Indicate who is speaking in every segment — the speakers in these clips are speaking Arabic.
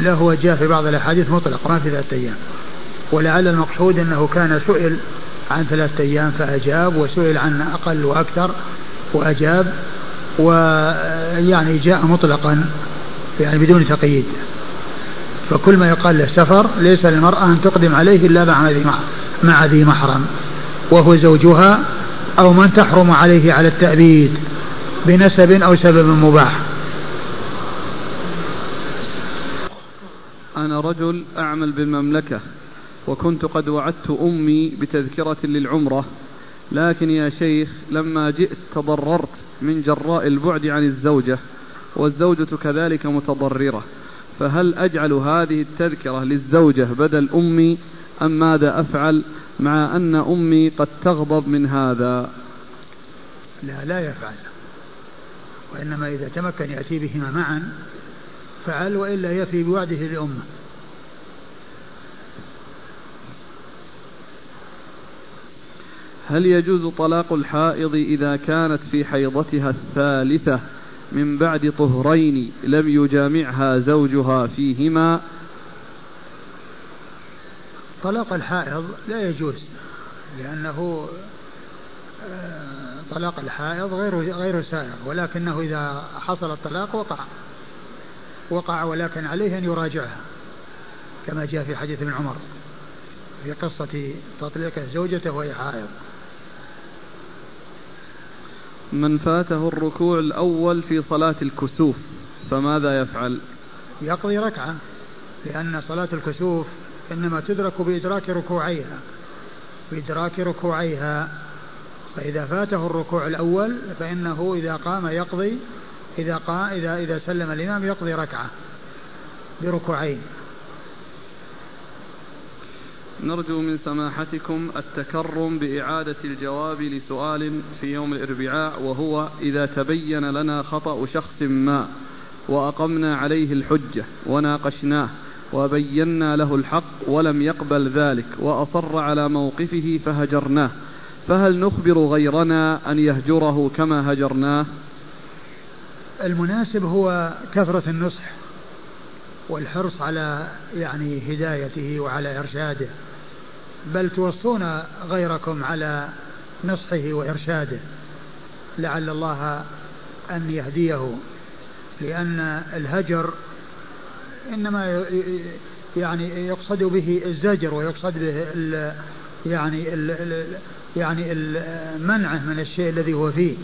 Speaker 1: لا هو جاء في بعض الأحاديث مطلق ما في ثلاثة أيام. ولعل المقصود أنه كان سئل عن ثلاثة أيام فأجاب وسئل عن أقل وأكثر وأجاب ويعني جاء مطلقا يعني بدون تقييد. فكل ما يقال له سفر ليس للمرأة أن تقدم عليه إلا مع ذي مع ذي محرم. وهو زوجها أو من تحرم عليه على التأبيد بنسب أو سبب مباح.
Speaker 2: أنا رجل أعمل بالمملكة وكنت قد وعدت أمي بتذكرة للعمرة لكن يا شيخ لما جئت تضررت من جراء البعد عن الزوجة والزوجة كذلك متضررة فهل أجعل هذه التذكرة للزوجة بدل أمي؟ أم ماذا أفعل مع أن أمي قد تغضب من هذا؟
Speaker 1: لا لا يفعل وإنما إذا تمكن يأتي بهما معا فعل وإلا يفي بوعده لأمه
Speaker 2: هل يجوز طلاق الحائض إذا كانت في حيضتها الثالثة من بعد طهرين لم يجامعها زوجها فيهما؟
Speaker 1: طلاق الحائض لا يجوز لأنه آه، طلاق الحائض غير غير سائغ ولكنه إذا حصل الطلاق وقع وقع ولكن عليه أن يراجعها كما جاء في حديث ابن عمر في قصة تطليق زوجته وهي حائض.
Speaker 2: من فاته الركوع الأول في صلاة الكسوف فماذا يفعل؟
Speaker 1: يقضي ركعة لأن صلاة الكسوف إنما تدرك بإدراك ركوعيها بإدراك ركوعيها. فإذا فاته الركوع الأول فإنه إذا قام يقضي إذا قام إذا إذا سلم الإمام يقضي ركعة بركوعين.
Speaker 2: نرجو من سماحتكم التكرم بإعادة الجواب لسؤال في يوم الإربعاء وهو إذا تبين لنا خطأ شخص ما وأقمنا عليه الحجة وناقشناه وبينا له الحق ولم يقبل ذلك وأصر على موقفه فهجرناه فهل نخبر غيرنا أن يهجره كما هجرناه؟
Speaker 1: المناسب هو كثرة النصح. والحرص على يعني هدايته وعلى إرشاده بل توصون غيركم على نصحه وإرشاده لعل الله أن يهديه لأن الهجر إنما يعني يقصد به الزجر ويقصد به ال يعني ال يعني منعه من الشيء الذي هو فيه.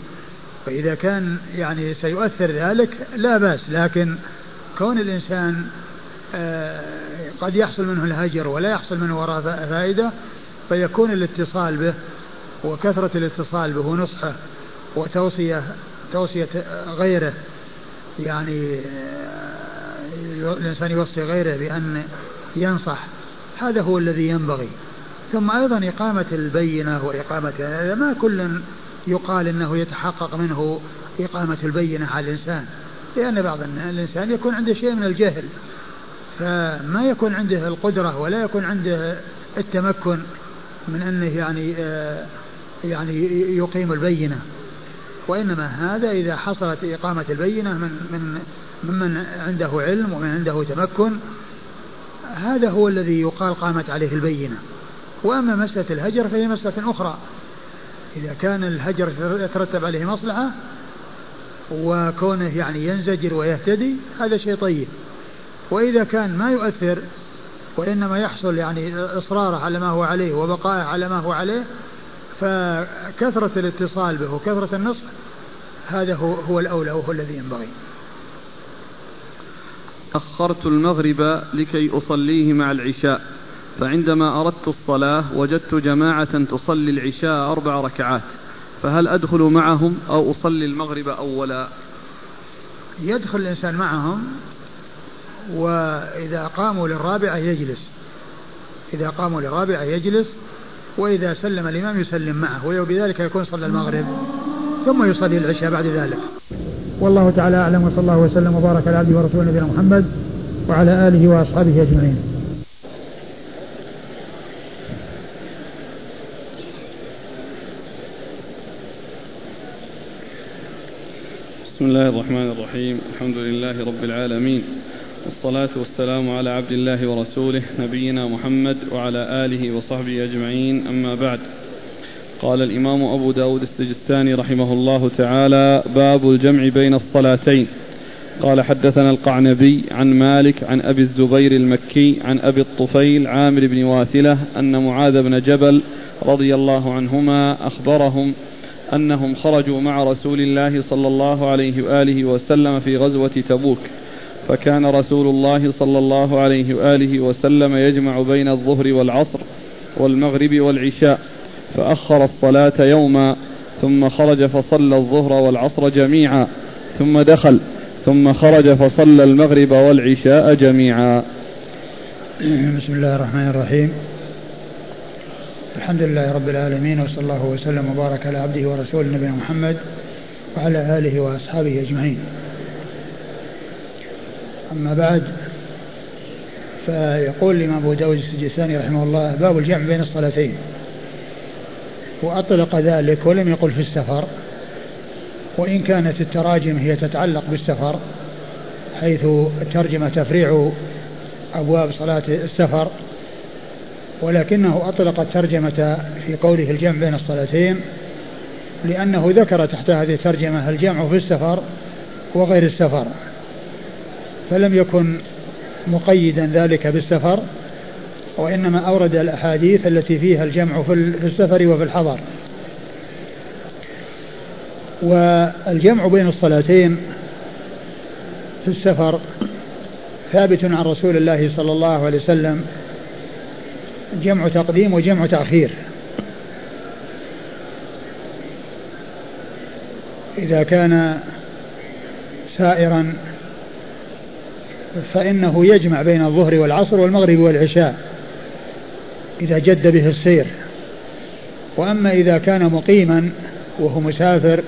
Speaker 1: فإذا كان يعني سيؤثر ذلك لا بأس لكن كون الإنسان آه، قد يحصل منه الهجر ولا يحصل منه وراء فائدة فيكون الاتصال به وكثرة الاتصال به ونصحه وتوصية توصية غيره. يعني آه، الإنسان يوصي غيره بأن ينصح. هذا هو الذي ينبغي. ثم أيضا إقامة البينة وإقامة هذا ما كل يقال أنه يتحقق منه إقامة البينة على الإنسان. لأن بعض الإنسان يكون عنده شيء من الجهل فما يكون عنده القدرة ولا يكون عنده التمكن من أنه يعني آه، يعني يقيم البينة. وإنما هذا إذا حصلت إقامة البينة من من ممن عنده علم ومن عنده تمكن هذا هو الذي يقال قامت عليه البينة. وأما مسألة الهجر فهي مسألة أخرى. إذا كان الهجر يترتب عليه مصلحة وكونه يعني ينزجر ويهتدي هذا شيء طيب. وإذا كان ما يؤثر وإنما يحصل يعني إصراره على ما هو عليه وبقائه على ما هو عليه فكثرة الاتصال به وكثرة النصح هذا هو, هو الأولى وهو الذي ينبغي.
Speaker 2: أخرت المغرب لكي أصليه مع العشاء فعندما أردت الصلاة وجدت جماعة تصلي العشاء أربع ركعات. فهل أدخل معهم أو أصلي المغرب أولا؟
Speaker 1: يدخل الإنسان معهم وإذا قاموا للرابعة يجلس. إذا قاموا للرابعة يجلس وإذا سلم الإمام يسلم معه وبذلك يكون صلى المغرب ثم يصلي العشاء بعد ذلك. والله تعالى أعلم وصلى الله وسلم وبارك على عبده ورسوله نبينا محمد وعلى آله وأصحابه أجمعين.
Speaker 2: بسم الله الرحمن الرحيم. الحمد لله رب العالمين. والصلاة والسلام على عبد الله ورسوله نبينا محمد وعلى آله وصحبه أجمعين. أما بعد قال الإمام أبو داود السجستاني رحمه الله تعالى باب الجمع بين الصلاتين. قال حدثنا القعنبي عن مالك عن أبي الزبير المكي عن أبي الطفيل عامر بن واثلة أن معاذ بن جبل رضي الله عنهما أخبرهم أنهم خرجوا مع رسول الله صلى الله عليه وآله وسلم في غزوة تبوك فكان رسول الله صلى الله عليه وآله وسلم يجمع بين الظهر والعصر والمغرب والعشاء فأخر الصلاة يوما ثم خرج فصلى الظهر والعصر جميعا ثم دخل ثم خرج فصلى المغرب والعشاء جميعا.
Speaker 1: بسم الله الرحمن الرحيم. الحمد لله رب العالمين وصلى الله وسلم وبارك على عبده ورسوله نبينا محمد وعلى آله وأصحابه أجمعين. أما بعد فيقول الإمام أبو داود السجستاني رحمه الله باب الجمع بين الصلاتين. وأطلق ذلك ولم يقل في السفر وإن كانت التراجم هي تتعلق بالسفر حيث الترجمة تفريع أبواب صلاة السفر ولكنه أطلق الترجمة في قوله الجمع بين الصلاتين لأنه ذكر تحت هذه الترجمة الجمع في السفر وغير السفر فلم يكن مقيدا ذلك بالسفر وإنما أورد الأحاديث التي فيها الجمع في السفر وفي الحضر. والجمع بين الصلاتين في السفر ثابت عن رسول الله صلى الله عليه وسلم جمع تقديم وجمع تأخير. إذا كان سائرا فإنه يجمع بين الظهر والعصر والمغرب والعشاء إذا جد به السير. وأما إذا كان مقيما وهو مسافر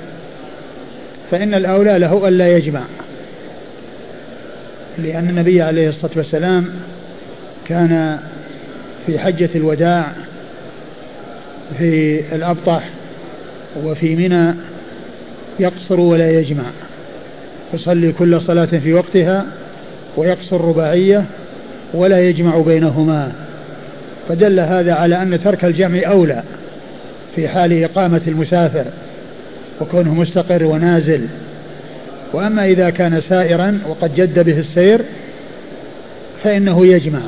Speaker 1: فإن الأولى له ألا يجمع لأن النبي عليه الصلاة والسلام كان في حجة الوداع في الأبطح وفي منى يقصر ولا يجمع. يصلي كل صلاة في وقتها ويقصر رباعية ولا يجمع بينهما. فدل هذا على أن ترك الجمع أولى في حال إقامة المسافر وكونه مستقر ونازل. وأما إذا كان سائرا وقد جد به السير فإنه يجمع.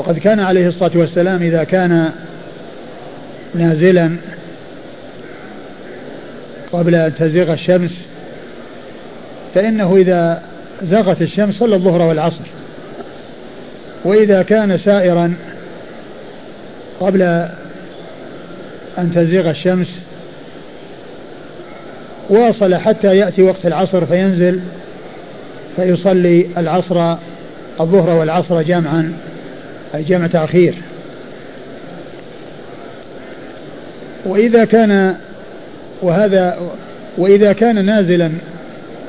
Speaker 1: وقد كان عليه الصلاة والسلام إذا كان نازلا قبل أن تزيغ الشمس فإنه إذا زاغت الشمس صلى الظهر والعصر. وإذا كان سائرا قبل أن تزيغ الشمس واصل حتى يأتي وقت العصر فينزل فيصلي العصر الظهر والعصر جمعا أي جمع تأخير. وإذا كان وهذا وإذا كان نازلا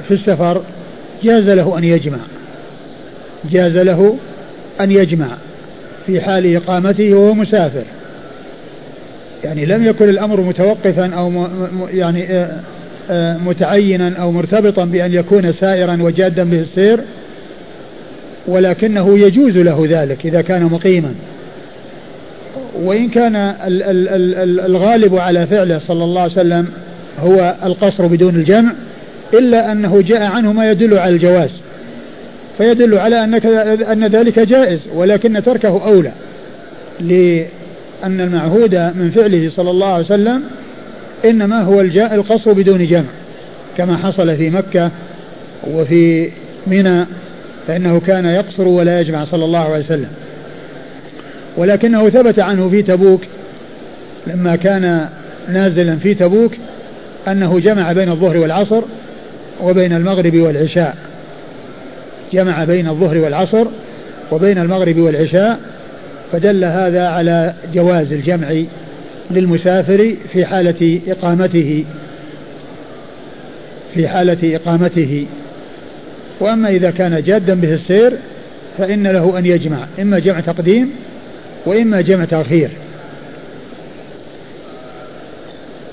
Speaker 1: في السفر جاز له أن يجمع. جاز له أن يجمع في حال إقامته وهو مسافر. يعني لم يكن الأمر متوقفا أو يعني آه، آه، متعينا أو مرتبطا بأن يكون سائرا وجادا به السير ولكنه يجوز له ذلك إذا كان مقيما. وإن كان الغالب على فعله صلى الله عليه وسلم هو القصر بدون الجمع إلا أنه جاء عنه ما يدل على الجواز. فيدل على أنك أن ذلك جائز ولكن تركه أولى. لأن المعهود من فعله صلى الله عليه وسلم إنما هو الجاء القصر بدون جمع كما حصل في مكة وفي منى فإنه كان يقصر ولا يجمع صلى الله عليه وسلم. ولكنه ثبت عنه في تبوك لما كان نازلا في تبوك أنه جمع بين الظهر والعصر وبين المغرب والعشاء. جمع بين الظهر والعصر وبين المغرب والعشاء فدل هذا على جواز الجمع للمسافر في حالة إقامته. في حالة إقامته. وأما إذا كان جادا به السير فإن له أن يجمع إما جمع تقديم وإما جمع تأخير.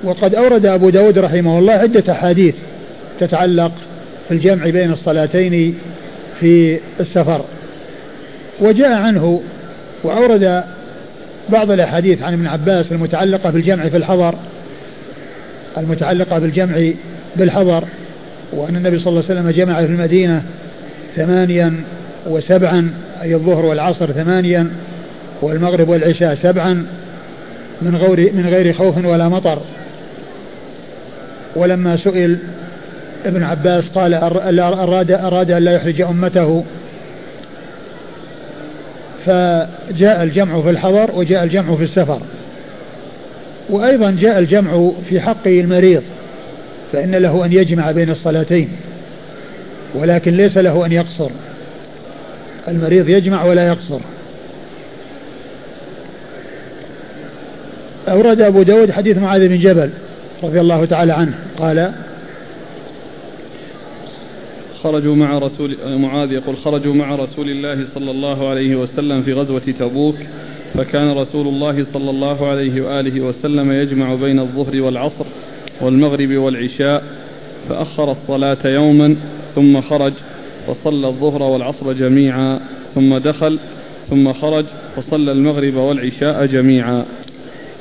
Speaker 1: وقد أورد أبو داود رحمه الله عدة أحاديث تتعلق في الجمع بين الصلاتين في السفر. وجاء عنه وأورد بعض الأحاديث عن ابن عباس المتعلقة بالجمع في الحضر المتعلقة بالجمع بالحضر. وأن النبي صلى الله عليه وسلم جمع في المدينة ثمانيا وسبعا أي الظهر والعصر ثمانيا والمغرب والعشاء سبعا من غير من غير خوف ولا مطر. ولما سئل ابن عباس قال أراد أراد أن لا يحرج أمته. فجاء الجمع في الحضر وجاء الجمع في السفر. وأيضا جاء الجمع في حق المريض. فإن له أن يجمع بين الصلاتين ولكن ليس له أن يقصر. المريض يجمع ولا يقصر. أورد أبو داود حديث معاذ بن جبل رضي الله تعالى عنه قال
Speaker 2: خرجوا مع رسول معاذ يقول خرجوا مع رسول الله صلى الله عليه وسلم في غزوة تبوك فكان رسول الله صلى الله عليه وآله وسلم يجمع بين الظهر والعصر. والمغرب والعشاء فأخر الصلاة يوما ثم خرج وصلى الظهر والعصر جميعا ثم دخل ثم خرج وصلى المغرب والعشاء جميعا.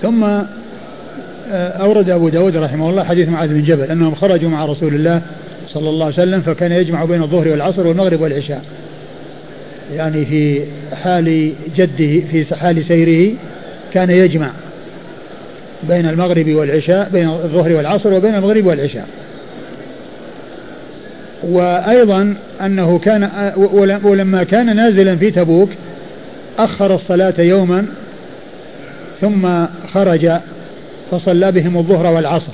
Speaker 1: ثم آه، أورد أبو داود رحمه الله حديث معاذ بن جبل أنهم خرجوا مع رسول الله صلى الله عليه وسلم فكان يجمع بين الظهر والعصر والمغرب والعشاء. يعني في حال جده في حال سيره كان يجمع. بين المغرب والعشاء بين الظهر والعصر وبين المغرب والعشاء. وأيضا أنه كان ولما كان نازلا في تبوك أخر الصلاة يوما ثم خرج فصلى بهم الظهر والعصر.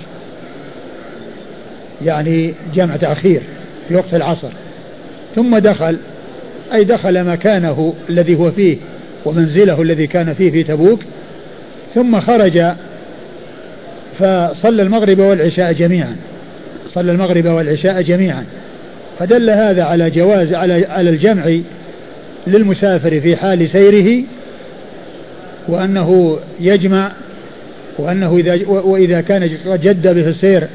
Speaker 1: يعني جمع تأخير في وقت العصر. ثم دخل أي دخل مكانه الذي هو فيه ومنزله الذي كان فيه في تبوك ثم خرج فصلى المغرب والعشاء جميعا. صلى المغرب والعشاء جميعا. فدل هذا على جواز على على الجمع للمسافر في حال سيره وأنه يجمع وأنه إذا وإذا كان جد به السير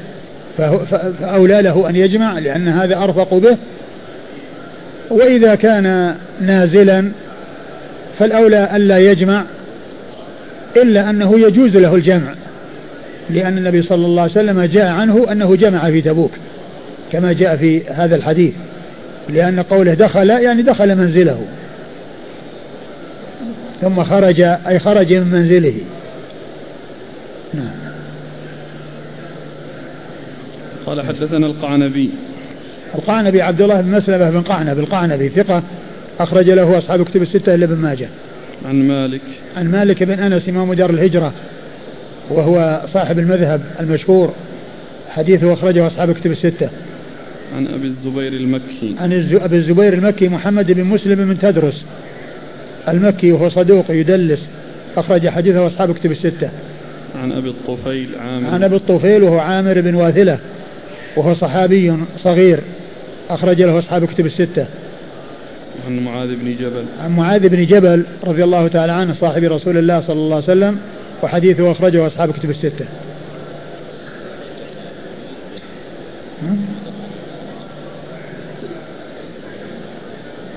Speaker 1: فأولى له أن يجمع لأن هذا أرفق به. وإذا كان نازلا فالأولى ألا يجمع إلا أنه يجوز له الجمع. لأن النبي صلى الله عليه وسلم جاء عنه أنه جمع في تبوك كما جاء في هذا الحديث لأن قوله دخل يعني دخل منزله. ثم خرج أي خرج من منزله. نعم.
Speaker 2: قال حدثنا القعنبي.
Speaker 1: القعنبي عبد الله بن مسلمة بن قعنب القعنبي ثقة أخرج له أصحاب كتب الستة إلا ابن ماجه.
Speaker 2: عن مالك.
Speaker 1: عن مالك بن أنس إمام دار الهجرة. وهو صاحب المذهب المشهور حديثه أخرجه أصحاب كتب الستة.
Speaker 2: عن أبي الزبير المكي.
Speaker 1: عن أبي الزبير المكي محمد بن مسلم بن تدرس. المكي وهو صدوق يدلس أخرج حديثه أصحاب كتب الستة.
Speaker 2: عن أبي الطفيل عامر.
Speaker 1: عن أبي الطفيل وهو عامر بن واثلة وهو صحابي صغير أخرج له أصحاب كتب الستة.
Speaker 2: عن معاذ بن جبل.
Speaker 1: عن معاذ بن جبل رضي الله تعالى عنه صاحب رسول الله صلى الله عليه وسلم وحديثه أخرجه أصحاب كتب الستة.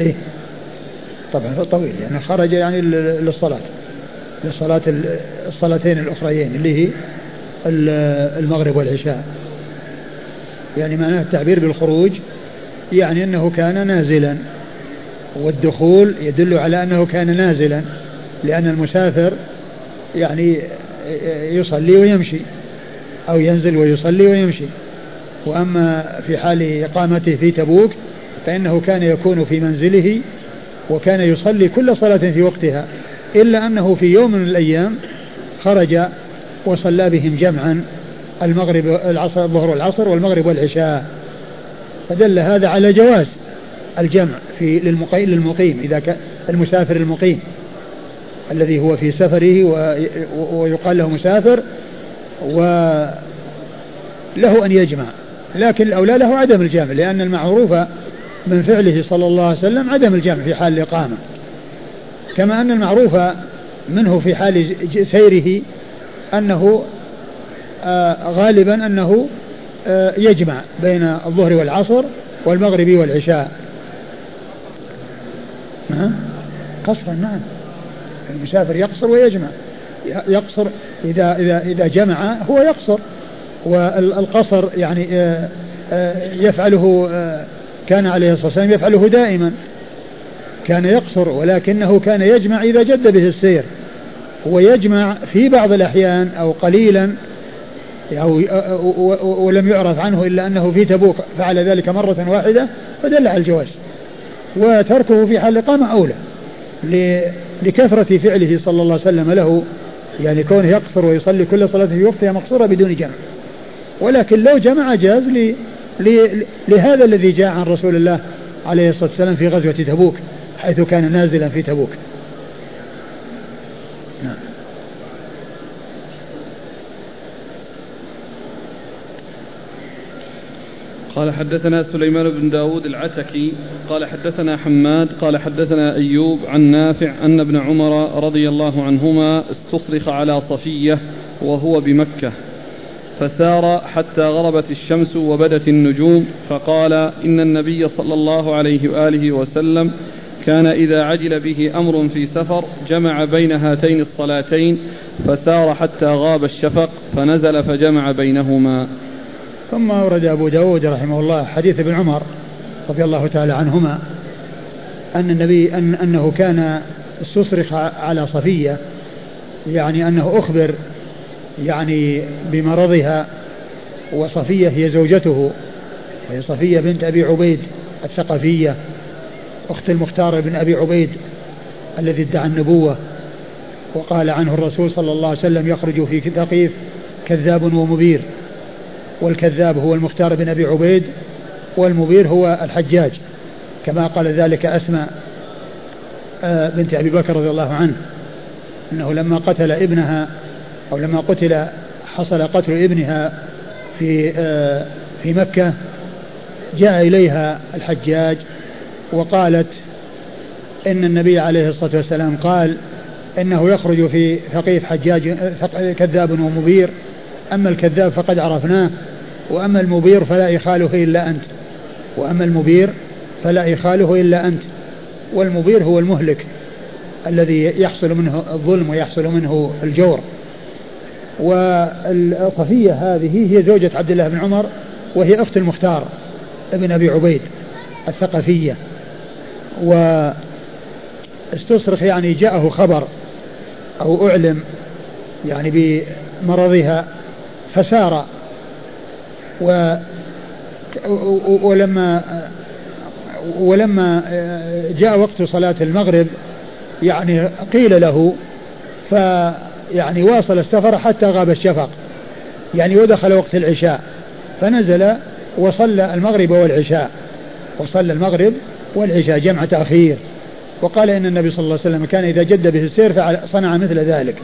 Speaker 1: إيه. طبعا طويل يعني خرج يعني للصلاة. لصلاة الصلاتين الأخريين اللي هي المغرب والعشاء. يعني معناه التعبير بالخروج يعني أنه كان نازلا والدخول يدل على أنه كان نازلا لأن المسافر يعني يصلي ويمشي أو ينزل ويصلي ويمشي. وأما في حال إقامته في تبوك فإنه كان يكون في منزله وكان يصلي كل صلاة في وقتها إلا أنه في يوم من الأيام خرج وصلى بهم جمعا المغرب العصر الظهر والعصر والمغرب والعشاء. فدل هذا على جواز الجمع في للمقيم, للمقيم إذا كان المسافر المقيم. الذي هو في سفره ويقال له مسافر وله أن يجمع. لكن الأولى له عدم الجمع لأن المعروف من فعله صلى الله عليه وسلم عدم الجمع في حال الإقامة. كما أن المعروف منه في حال سيره أنه آه، غالبا أنه آه، يجمع بين الظهر والعصر والمغرب والعشاء. قصرا نعم. المسافر يقصر ويجمع. يقصر إذا إذا إذا جمع هو يقصر. والقصر يعني آه، آه، يفعله آه، كان عليه الصلاة والسلام يفعله دائما. كان يقصر ولكنه كان يجمع إذا جد به السير. ويجمع في بعض الأحيان أو قليلا أو ولم يعرف عنه إلا أنه في تبوك فعل ذلك مرة واحدة فدل على الجواز. وتركه في حال الإقامة أولى. لكثرة فعله صلى الله عليه وسلم له يعني كونه يقصر ويصلي كل صلاة في وقتها مقصورة بدون جمع. ولكن لو جمع جاز لهذا الذي جاء عن رسول الله عليه الصلاة والسلام في غزوة تبوك حيث كان نازلا في تبوك نعم
Speaker 2: قال حدثنا سليمان بن داود العتكي قال حدثنا حماد قال حدثنا أيوب عن نافع أن ابن عمر رضي الله عنهما استصرخ على صفية وهو بمكة فسار حتى غربت الشمس وبدت النجوم فقال إن النبي صلى الله عليه وآله وسلم كان إذا عجل به أمر في سفر جمع بين هاتين الصلاتين فسار حتى غاب الشفق فنزل فجمع بينهما.
Speaker 1: ثم أورد أبو داود رحمه الله حديث ابن عمر رضي الله تعالى عنهما أن النبي أن أنه كان استصرخ على صفية يعني أنه أخبر يعني بمرضها وصفية هي زوجته وهي صفية بنت أبي عبيد الثقفية أخت المختار بن أبي عبيد الذي ادعى النبوة وقال عنه الرسول صلى الله عليه وسلم يخرج في ثقيف كذاب ومبير. والكذاب هو المختار بن أبي عبيد والمبير هو الحجاج. كما قال ذلك أسماء آه، بنت أبي بكر رضي الله عنه أنه لما قتل ابنها أو لما قتل حصل قتل ابنها في آه، في مكة جاء إليها الحجاج وقالت إن النبي عليه الصلاة والسلام قال إنه يخرج في ثقيف حجاج كذاب ومبير أما الكذاب فقد عرفناه وأما المبير فلا يخاله إلا أنت. وأما المبير فلا يخاله إلا أنت. والمبير هو المهلك الذي يحصل منه الظلم ويحصل منه الجور. والصفية هذه هي زوجة عبد الله بن عمر وهي أخت المختار ابن أبي عبيد الثقفية. واستصرخ يعني جاءه خبر أو أعلم يعني بمرضها فسار و ولما ولما جاء وقت صلاة المغرب يعني قيل له فيعني واصل السفر حتى غاب الشفق يعني ودخل وقت العشاء فنزل وصلى المغرب والعشاء وصلى المغرب والعشاء جمع تأخير وقال إن النبي صلى الله عليه وسلم كان إذا جد به السير صنع مثل ذلك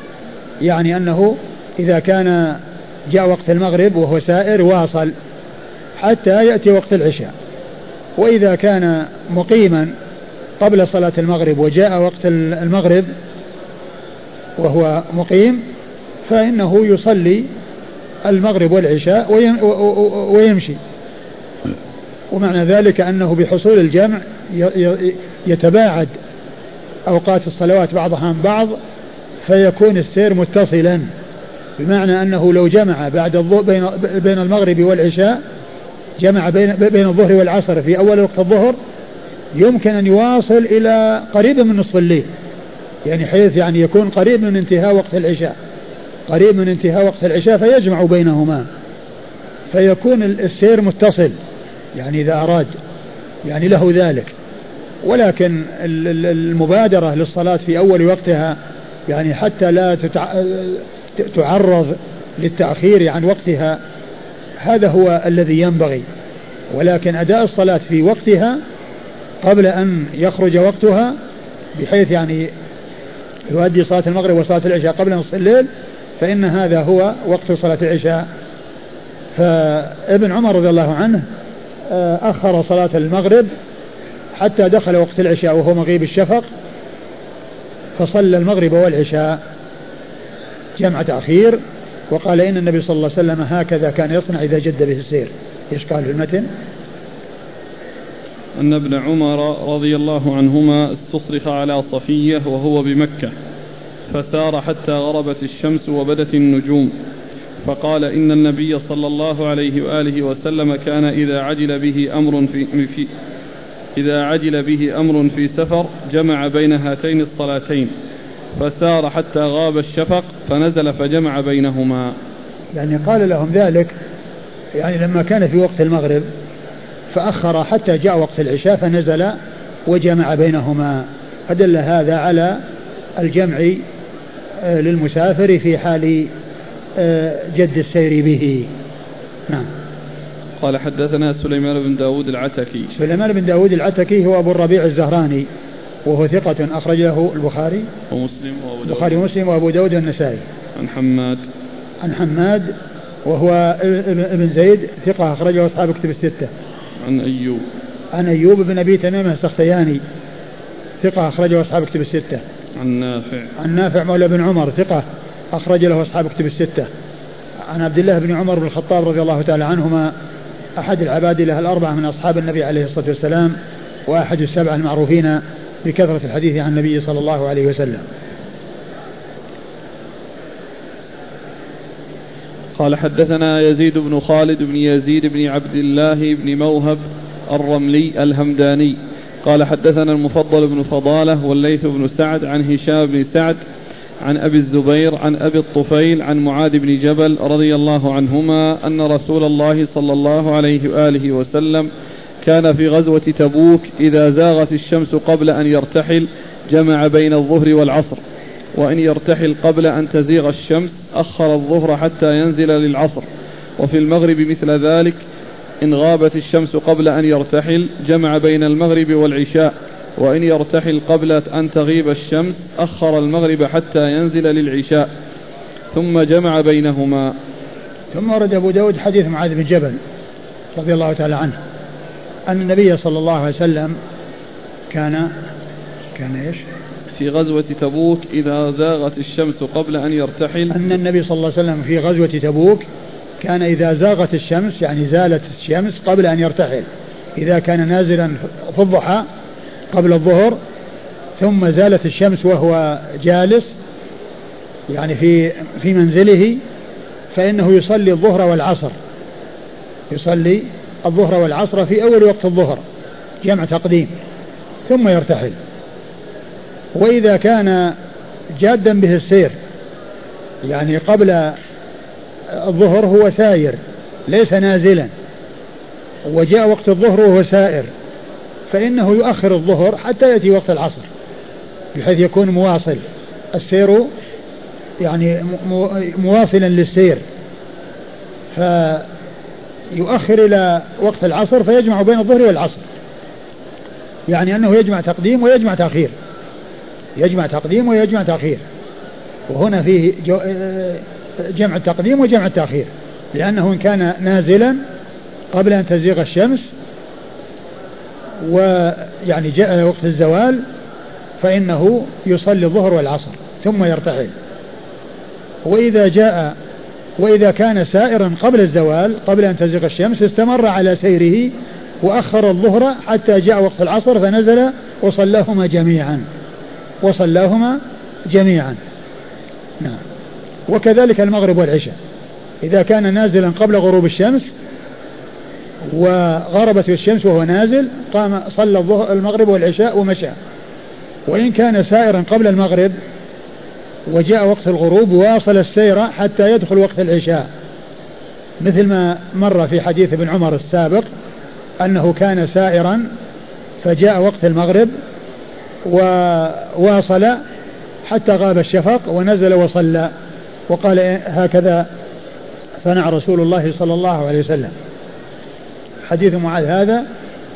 Speaker 1: يعني أنه إذا كان جاء وقت المغرب وهو سائر واصل حتى يأتي وقت العشاء. وإذا كان مقيما قبل صلاة المغرب وجاء وقت المغرب وهو مقيم فإنه يصلي المغرب والعشاء ويمشي. ومعنى ذلك أنه بحصول الجمع يتباعد أوقات الصلوات بعضها عن بعض فيكون السير متصلا. بمعنى أنه لو جمع بعد بين بين المغرب والعشاء جمع بين بين الظهر والعصر في أول وقت الظهر يمكن أن يواصل إلى قريب من نصف الليل. يعني حيث يعني يكون قريب من انتهاء وقت العشاء. قريب من انتهاء وقت العشاء فيجمع بينهما. فيكون السير متصل يعني إذا أراد يعني له ذلك. ولكن المبادرة للصلاة في أول وقتها يعني حتى لا تعرض للتأخير عن وقتها هذا هو الذي ينبغي. ولكن أداء الصلاة في وقتها قبل أن يخرج وقتها بحيث يعني يؤدي صلاة المغرب وصلاة العشاء قبل نصف الليل فإن هذا هو وقت صلاة العشاء. فابن عمر رضي الله عنه آه، أخر صلاة المغرب حتى دخل وقت العشاء وهو مغيب الشفق فصلى المغرب والعشاء. جمع تأخير وقال إن النبي صلى الله عليه وسلم هكذا كان يصنع إذا جد به السير. إيش قال في المتن؟
Speaker 2: أن ابن عمر رضي الله عنهما استصرخ على صفية وهو بمكة فسار حتى غربت الشمس وبدت النجوم فقال إن النبي صلى الله عليه وآله وسلم كان إذا عجل به أمر في, في إذا عجل به أمر في سفر جمع بين هاتين الصلاتين. فسار حتى غاب الشفق فنزل فجمع بينهما.
Speaker 1: يعني قال لهم ذلك يعني لما كان في وقت المغرب فأخر حتى جاء وقت العشاء فنزل وجمع بينهما. فدل هذا على الجمع آه، للمسافر في حال آه، جد السير به. نعم.
Speaker 2: قال حدثنا سليمان بن داود العتكي.
Speaker 1: سليمان بن داود العتكي هو أبو الربيع الزهراني. وهو ثقة أخرج له البخاري
Speaker 2: ومسلم وأبو داود.
Speaker 1: البخاري ومسلم وأبو داود والنسائي.
Speaker 2: عن حماد.
Speaker 1: عن حماد وهو ابن زيد ثقة أخرجه أصحاب كتب الستة.
Speaker 2: عن أيوب.
Speaker 1: عن أيوب بن أبي تميم السختياني ثقة أخرجه أصحاب كتب الستة.
Speaker 2: عن نافع.
Speaker 1: عن نافع مولى بن عمر ثقة أخرج له أصحاب كتب الستة. عن عبد الله بن عمر بن الخطاب رضي الله تعالى عنهما أحد العباد له الأربعة من أصحاب النبي عليه الصلاة والسلام وأحد السبعة المعروفين بكثرة الحديث عن النبي صلى الله عليه وسلم.
Speaker 2: قال حدثنا يزيد بن خالد بن يزيد بن عبد الله بن موهب الرملي الهمداني. قال حدثنا المفضل بن فضالة والليث بن سعد عن هشام بن سعد عن أبي الزبير عن أبي الطفيل عن معاذ بن جبل رضي الله عنهما أن رسول الله صلى الله عليه وآله وسلم كان في غزوة تبوك إذا زاغت الشمس قبل أن يرتحل جمع بين الظهر والعصر. وإن يرتحل قبل أن تزيغ الشمس أخر الظهر حتى ينزل للعصر. وفي المغرب مثل ذلك إن غابت الشمس قبل أن يرتحل جمع بين المغرب والعشاء. وإن يرتحل قبل أن تغيب الشمس أخر المغرب حتى ينزل للعشاء. ثم جمع بينهما.
Speaker 1: ثم ورد أبو داود حديث معاذ بن جبل رضي الله تعالى عنه. أن النبي صلى الله عليه وسلم كان كان إيش؟
Speaker 2: في غزوة تبوك إذا زاغت الشمس قبل أن يرتحل.
Speaker 1: أن النبي صلى الله عليه وسلم في غزوة تبوك كان إذا زاغت الشمس يعني زالت الشمس قبل أن يرتحل. إذا كان نازلا في الضحى قبل الظهر ثم زالت الشمس وهو جالس يعني في في منزله فإنه يصلي الظهر والعصر. يصلي الظهر والعصر في أول وقت الظهر جمع تقديم ثم يرتحل. وإذا كان جادا به السير يعني قبل الظهر هو ساير ليس نازلا وجاء وقت الظهر وهو سائر فإنه يؤخر الظهر حتى يأتي وقت العصر بحيث يكون مواصل. السير يعني مواصلا للسير. فيؤخر إلى وقت العصر فيجمع بين الظهر والعصر يعني أنه يجمع تقديم ويجمع تأخير. يجمع تقديم ويجمع تأخير. وهنا فيه جمع التقديم وجمع التأخير. لأنه إن كان نازلا قبل أن تزيغ الشمس ويعني جاء وقت الزوال فإنه يصلي الظهر والعصر ثم يرتحل. وإذا جاء وإذا كان سائرا قبل الزوال قبل أن تزيغ الشمس استمر على سيره وأخر الظهر حتى جاء وقت العصر فنزل وصلاهما جميعا. وصلاهما جميعا. نعم. وكذلك المغرب والعشاء. إذا كان نازلا قبل غروب الشمس وغربت الشمس وهو نازل قام صلى المغرب والعشاء ومشى. وإن كان سائرا قبل المغرب وجاء وقت الغروب واصل السير حتى يدخل وقت العشاء. مثل ما مر في حديث ابن عمر السابق أنه كان سائرا فجاء وقت المغرب وواصل حتى غاب الشفق ونزل وصلى وقال هكذا صنع رسول الله صلى الله عليه وسلم. حديث معاذ هذا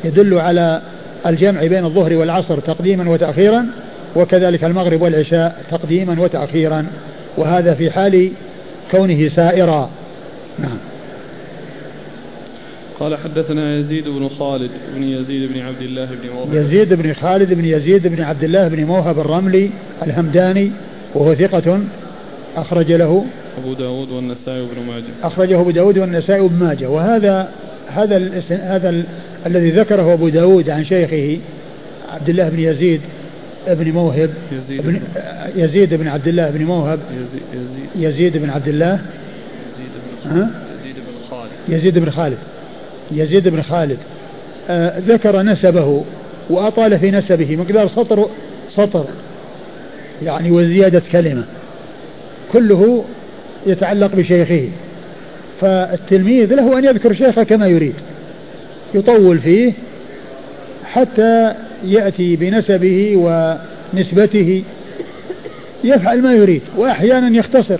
Speaker 1: يدل على الجمع بين الظهر والعصر تقديما وتأخيرا وكذلك المغرب والعشاء تقديما وتأخيرا وهذا في حال كونه سائرا. نعم.
Speaker 2: قال حدثنا يزيد بن خالد بن يزيد بن عبد الله بن موهب.
Speaker 1: يزيد بن خالد بن يزيد بن عبد الله بن موهب الرملي الهمداني وهو ثقة أخرج له
Speaker 2: أبو داود والنسائي وابن ماجه.
Speaker 1: أخرجه أبو داود والنسائي وابن ماجه. وهذا هذا هذا الذي ذكره أبو داود عن شيخه عبد الله بن يزيد بن موهب
Speaker 2: يزيد
Speaker 1: بن يزيد بن عبد الله بن موهب
Speaker 2: يزيد,
Speaker 1: يزيد بن عبد الله
Speaker 2: يزيد بن يزيد بن خالد.
Speaker 1: يزيد بن خالد يزيد بن خالد. آه ذكر نسبه وأطال في نسبه مقدار سطر سطر يعني وزيادة كلمة كله يتعلق بشيخه. فالتلميذ له أن يذكر شيخه كما يريد يطول فيه حتى يأتي بنسبه ونسبته يفعل ما يريد وأحيانا يختصر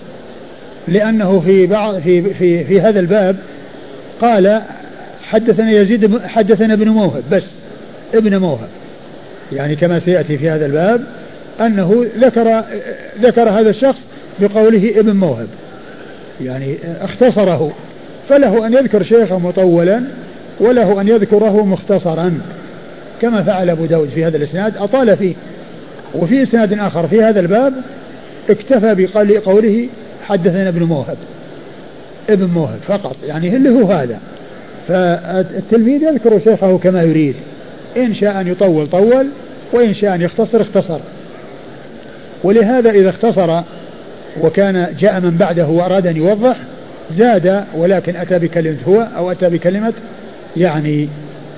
Speaker 1: لأنه في بعض في في في هذا الباب قال حدثنا يزيد حدثنا ابن موهب بس ابن موهب. يعني كما سيأتي في هذا الباب أنه ذكر ذكر هذا الشخص بقوله ابن موهب. يعني اختصره فله أن يذكر شيخه مطولا وله أن يذكره مختصرا. كما فعل أبو داود في هذا الإسناد أطال فيه. وفي إسناد آخر في هذا الباب اكتفى بقوله حدثنا ابن موهب. ابن موهب فقط يعني اللي هو هذا. فالتلميذ يذكر شيخه كما يريد. إن شاء أن يطول طول وإن شاء أن يختصر اختصر. ولهذا إذا اختصر وكان جاء من بعده وأراد أن يوضح زاد ولكن أتى بكلمة هو أو أتى بكلمة يعني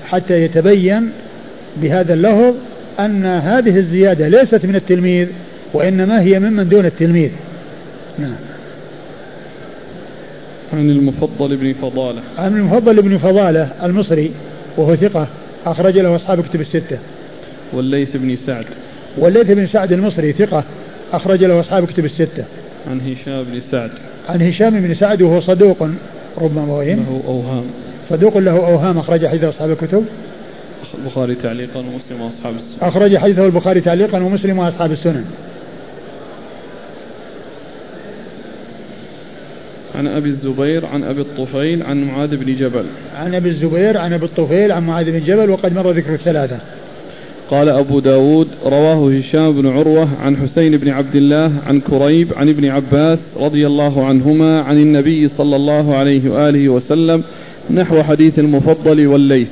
Speaker 1: حتى يتبين بهذا اللفظ أن هذه الزيادة ليست من التلميذ وإنما هي ممن دون التلميذ. نعم.
Speaker 2: عن المفضل بن فضالة.
Speaker 1: عن المفضل بن فضالة المصري وهو ثقة أخرج له أصحاب كتب الستة.
Speaker 2: والليث بن سعد.
Speaker 1: والليث بن سعد المصري ثقة أخرج له أصحاب كتب الستة.
Speaker 2: عن هشام بن سعد.
Speaker 1: عن هشام بن سعد وهو صدوق ربما وهم
Speaker 2: له أوهام.
Speaker 1: صدوق له أوهام أخرج حديث أصحاب الكتب.
Speaker 2: البخاري تعليقا ومسلم وأصحاب السنن
Speaker 1: أخرج حديثه البخاري تعليقا ومسلم وأصحاب السنن
Speaker 2: عن أبي الزبير عن أبي الطفيل عن معاذ بن جبل.
Speaker 1: عن أبي الزبير عن أبي الطفيل عن معاذ بن جبل وقد مر ذكر الثلاثة.
Speaker 2: قال أبو داود رواه هشام بن عروة عن حسين بن عبد الله عن كريب عن ابن عباس رضي الله عنهما عن النبي صلى الله عليه وآله وسلم نحو حديث المفضل والليث.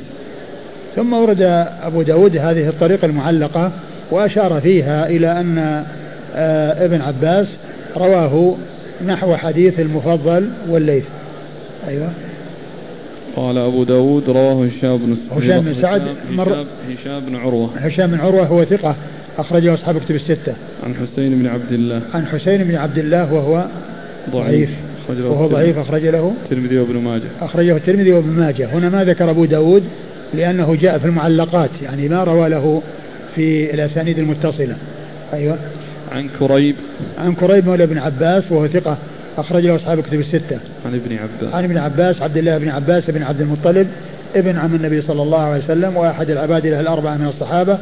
Speaker 1: ثم ورد أبو داود هذه الطريقة المعلقة وأشار فيها إلى أن آه، ابن عباس رواه نحو حديث المفضل والليث. أيوة.
Speaker 2: قال أبو داود رواه هشام بن
Speaker 1: هشام بن سعد
Speaker 2: مر هشام بن عروة.
Speaker 1: هشام بن عروة هو ثقة أخرجه أصحاب كتب الستة.
Speaker 2: عن حسين بن عبد الله.
Speaker 1: عن حسين بن عبد الله وهو ضعيف. وهو ضعيف أخرج له.
Speaker 2: الترمذي وابن ماجه.
Speaker 1: أخرجه الترمذي وابن ماجه. هنا ما ذكر أبو داود؟ لأنه جاء في المعلقات يعني ما روى له في الأسانيد المتصلة. أيوة.
Speaker 2: عن كريب.
Speaker 1: عن كريب مولى ابن عباس وهو ثقة أخرج له أصحاب كتب الستة.
Speaker 2: عن ابن عباس.
Speaker 1: عن ابن عباس عبد الله بن عباس بن عبد المطلب ابن عم النبي صلى الله عليه وسلم وأحد العباد له الأربعة من الصحابة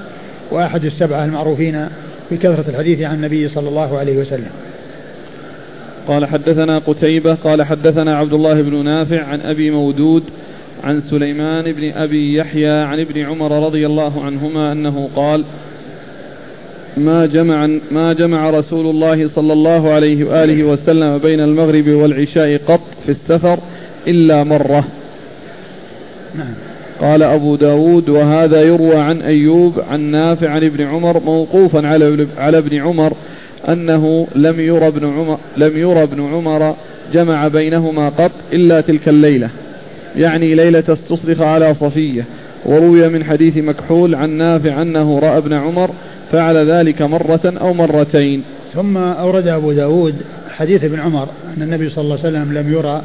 Speaker 1: وأحد السبعة المعروفين بكثرة الحديث عن النبي صلى الله عليه وسلم.
Speaker 2: قال حدثنا قتيبة قال حدثنا عبد الله بن نافع عن أبي مودود عن سليمان بن أبي يحيى عن ابن عمر رضي الله عنهما أنه قال ما جمع ما جمع رسول الله صلى الله عليه وآله وسلم بين المغرب والعشاء قط في السفر إلا مرة.
Speaker 1: نعم.
Speaker 2: قال أبو داود وهذا يروى عن أيوب عن نافع عن ابن عمر موقوفا على على ابن عمر أنه لم يرى ابن عمر لم يرى ابن عمر جمع بينهما قط إلا تلك الليلة. يعني ليلة استصرخ على صفية وروي من حديث مكحول عن نافع أنه رأى ابن عمر فعل ذلك مرة أو مرتين.
Speaker 1: ثم أورد أبو داود حديث ابن عمر أن النبي صلى الله عليه وسلم لم يرى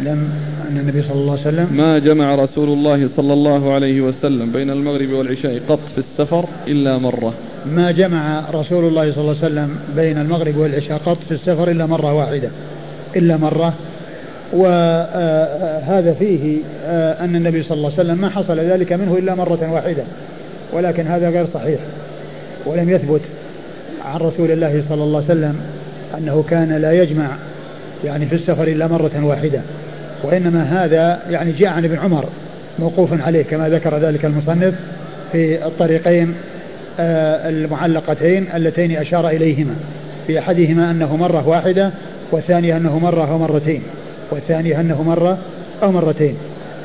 Speaker 1: لم أن النبي صلى الله عليه وسلم
Speaker 2: ما جمع رسول الله صلى الله عليه وسلم بين المغرب والعشاء قط في السفر إلا مرة.
Speaker 1: ما جمع رسول الله صلى الله عليه وسلم بين المغرب والعشاء قط في السفر إلا مرة واحدة إلا مرة وهذا فيه آه، أن النبي صلى الله عليه وسلم ما حصل ذلك منه إلا مرة واحدة ولكن هذا غير صحيح ولم يثبت عن رسول الله صلى الله عليه وسلم أنه كان لا يجمع يعني في السفر إلا مرة واحدة وإنما هذا يعني جاء عن ابن عمر موقوف عليه كما ذكر ذلك المصنف في الطريقين آه، المعلقتين اللتين أشار إليهما في أحدهما أنه مرة واحدة والثانية أنه مرة أو مرتين والثانية أنه مرة أو مرتين.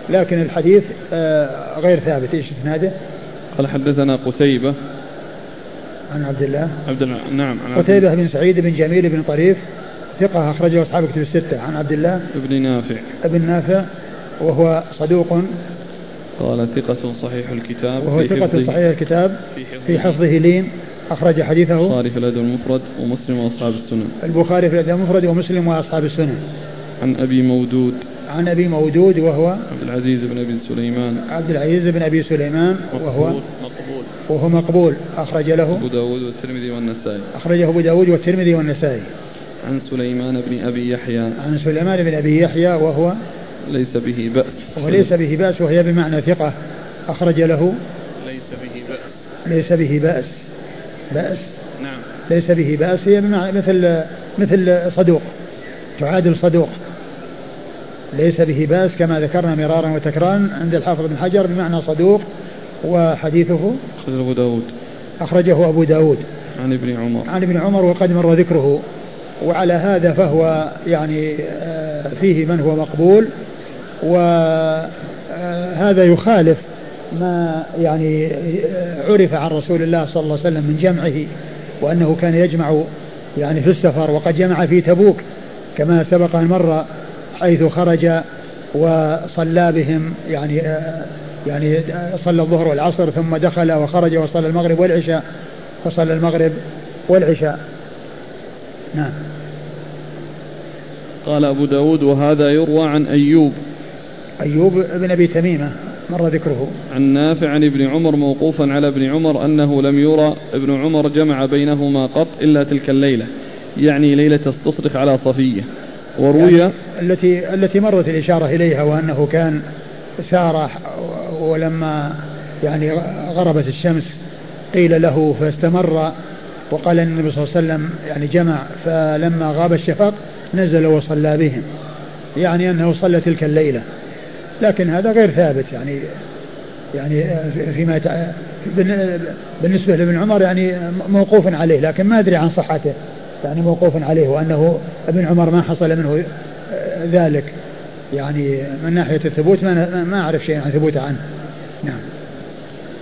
Speaker 1: لكن الحديث آه، غير ثابت. إيش إسناده؟
Speaker 2: قال حدثنا قتيبة.
Speaker 1: عن عبد الله.
Speaker 2: عبد الله نعم
Speaker 1: عن قتيبة بن سعيد بن جميل بن طريف ثقة أخرجه أصحاب كتب الستة. عن عبد الله.
Speaker 2: بن نافع.
Speaker 1: ابن نافع وهو صدوق.
Speaker 2: قال ثقة صحيح الكتاب
Speaker 1: وهو ثقة صحيح الكتاب في حفظه لين. أخرج حديثه.
Speaker 2: البخاري في الأدب المفرد ومسلم وأصحاب السنن.
Speaker 1: البخاري في الأدب المفرد ومسلم وأصحاب السنن.
Speaker 2: عن أبي مودود.
Speaker 1: عن أبي مودود وهو
Speaker 2: عبد العزيز بن أبي سليمان.
Speaker 1: عبد العزيز بن أبي سليمان وهو
Speaker 2: مقبول
Speaker 1: وهو مقبول. أخرج له
Speaker 2: أبو داود والترمذي والنسائي.
Speaker 1: أخرجه أبو داود والترمذي والنسائي.
Speaker 2: عن سليمان بن أبي يحيى.
Speaker 1: عن سليمان بن أبي يحيى وهو
Speaker 2: ليس به بأس.
Speaker 1: وليس به بأس وهي بمعنى ثقة. أخرج له
Speaker 2: ليس به بأس.
Speaker 1: ليس به بأس. بأس.
Speaker 2: نعم.
Speaker 1: ليس به بأس. هي بمعنى مثل مثل صدوق. تعادل صدوق. ليس به بأس كما ذكرنا مرارا وتكرارا عند الحافظ بن حجر بمعنى صدوق وحديثه
Speaker 2: أخرجه أبو داود.
Speaker 1: أخرجه أبو داود.
Speaker 2: عن ابن عمر.
Speaker 1: عن ابن عمر وقد مر ذكره. وعلى هذا فهو يعني آه، فيه من هو مقبول. وهذا يخالف ما يعني آه، عرف عن رسول الله صلى الله عليه وسلم من جمعه وأنه كان يجمع يعني في السفر وقد جمع في تبوك كما سبق أن مر حيث خرج وصلى بهم يعني يعني صلى الظهر والعصر ثم دخل وخرج وصلى المغرب والعشاء فصلى المغرب والعشاء. نعم.
Speaker 2: قال أبو داود وهذا يروى عن أيوب.
Speaker 1: أيوب بن أبي تميمة مر ذكره.
Speaker 2: عن نافع عن ابن عمر موقوفا على ابن عمر أنه لم يرى ابن عمر جمع بينهما قط إلا تلك الليلة يعني ليلة استصرخ على صفية. وروي يعني
Speaker 1: التي التي مرت الإشارة إليها وأنه كان سار ولما يعني غربت الشمس قيل له فاستمر وقال إن النبي صلى الله عليه وسلم يعني جمع فلما غاب الشفق نزل وصلى بهم. يعني أنه صلى تلك الليلة. لكن هذا غير ثابت يعني يعني فيما بالنسبة لابن عمر يعني موقوف عليه لكن ما أدري عن صحته. يعني موقوف عليه وأنه ابن عمر ما حصل منه ذلك. يعني من ناحية الثبوت ما ما أعرف شيء عن ثبوته عنه. نعم.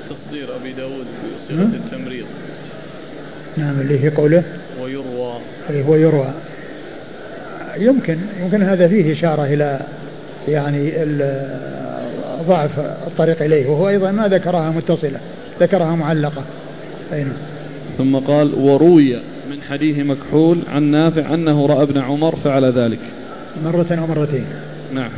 Speaker 2: تصدير أبي داود بصيغه التمريض.
Speaker 1: نعم اللي في قوله
Speaker 2: ويروى.
Speaker 1: أي هو يروى. يمكن يمكن هذا فيه إشارة إلى يعني ضعف الطريق إليه. وهو أيضا ما ذكرها متصلة ذكرها معلقة. أي نعم.
Speaker 2: ثم قال وروي من حديث مكحول عن نافع أنه رأى ابن عمر فعل ذلك.
Speaker 1: مرة أو مرتين.
Speaker 2: نعم.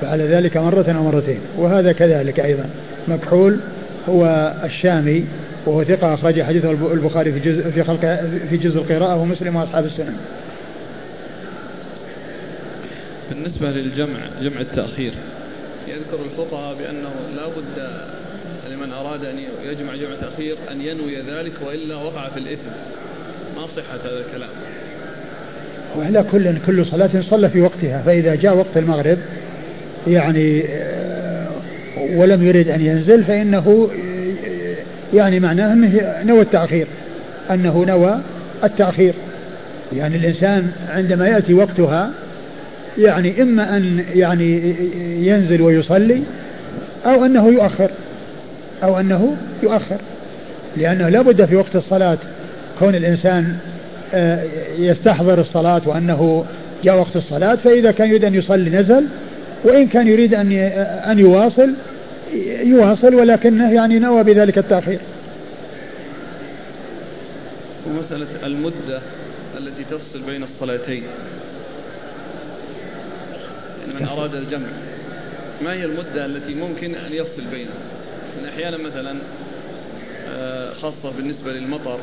Speaker 1: فعل ذلك مرة أو مرتين. وهذا كذلك أيضا. مكحول هو الشامي وهو ثقة أخرج حديثه البخاري في جزء في خلق في جزء القراءة ومسلم وأصحاب السنن.
Speaker 2: بالنسبة للجمع جمع التأخير يذكر الفقهاء بأنه لا بد لمن أراد أن يجمع جمع تأخير أن ينوي ذلك وإلا وقع في الإثم. ما صحة هذا الكلام.
Speaker 1: وعلى كل كل صلاة صلى في وقتها فإذا جاء وقت المغرب يعني آه، ولم يرد أن ينزل فإنه يعني معناه أنه نوى التأخير أنه نوى التأخير. يعني الإنسان عندما يأتي وقتها يعني إما أن يعني ينزل ويصلي أو أنه يؤخر أو أنه يؤخر لأنه لا بد في وقت الصلاة كون الإنسان آه، يستحضر الصلاة وأنه جاء وقت الصلاة فإذا كان يريد أن يصلي نزل وإن كان يريد أن أن يواصل يواصل ولكنه يعني نوى بذلك التأخير.
Speaker 2: ومسألة المدة التي تفصل بين الصلاتين. يعني من أراد الجمع. ما هي المدة التي ممكن أن يفصل بينها؟ إن أحيانا مثلا آه، خاصة بالنسبة للمطر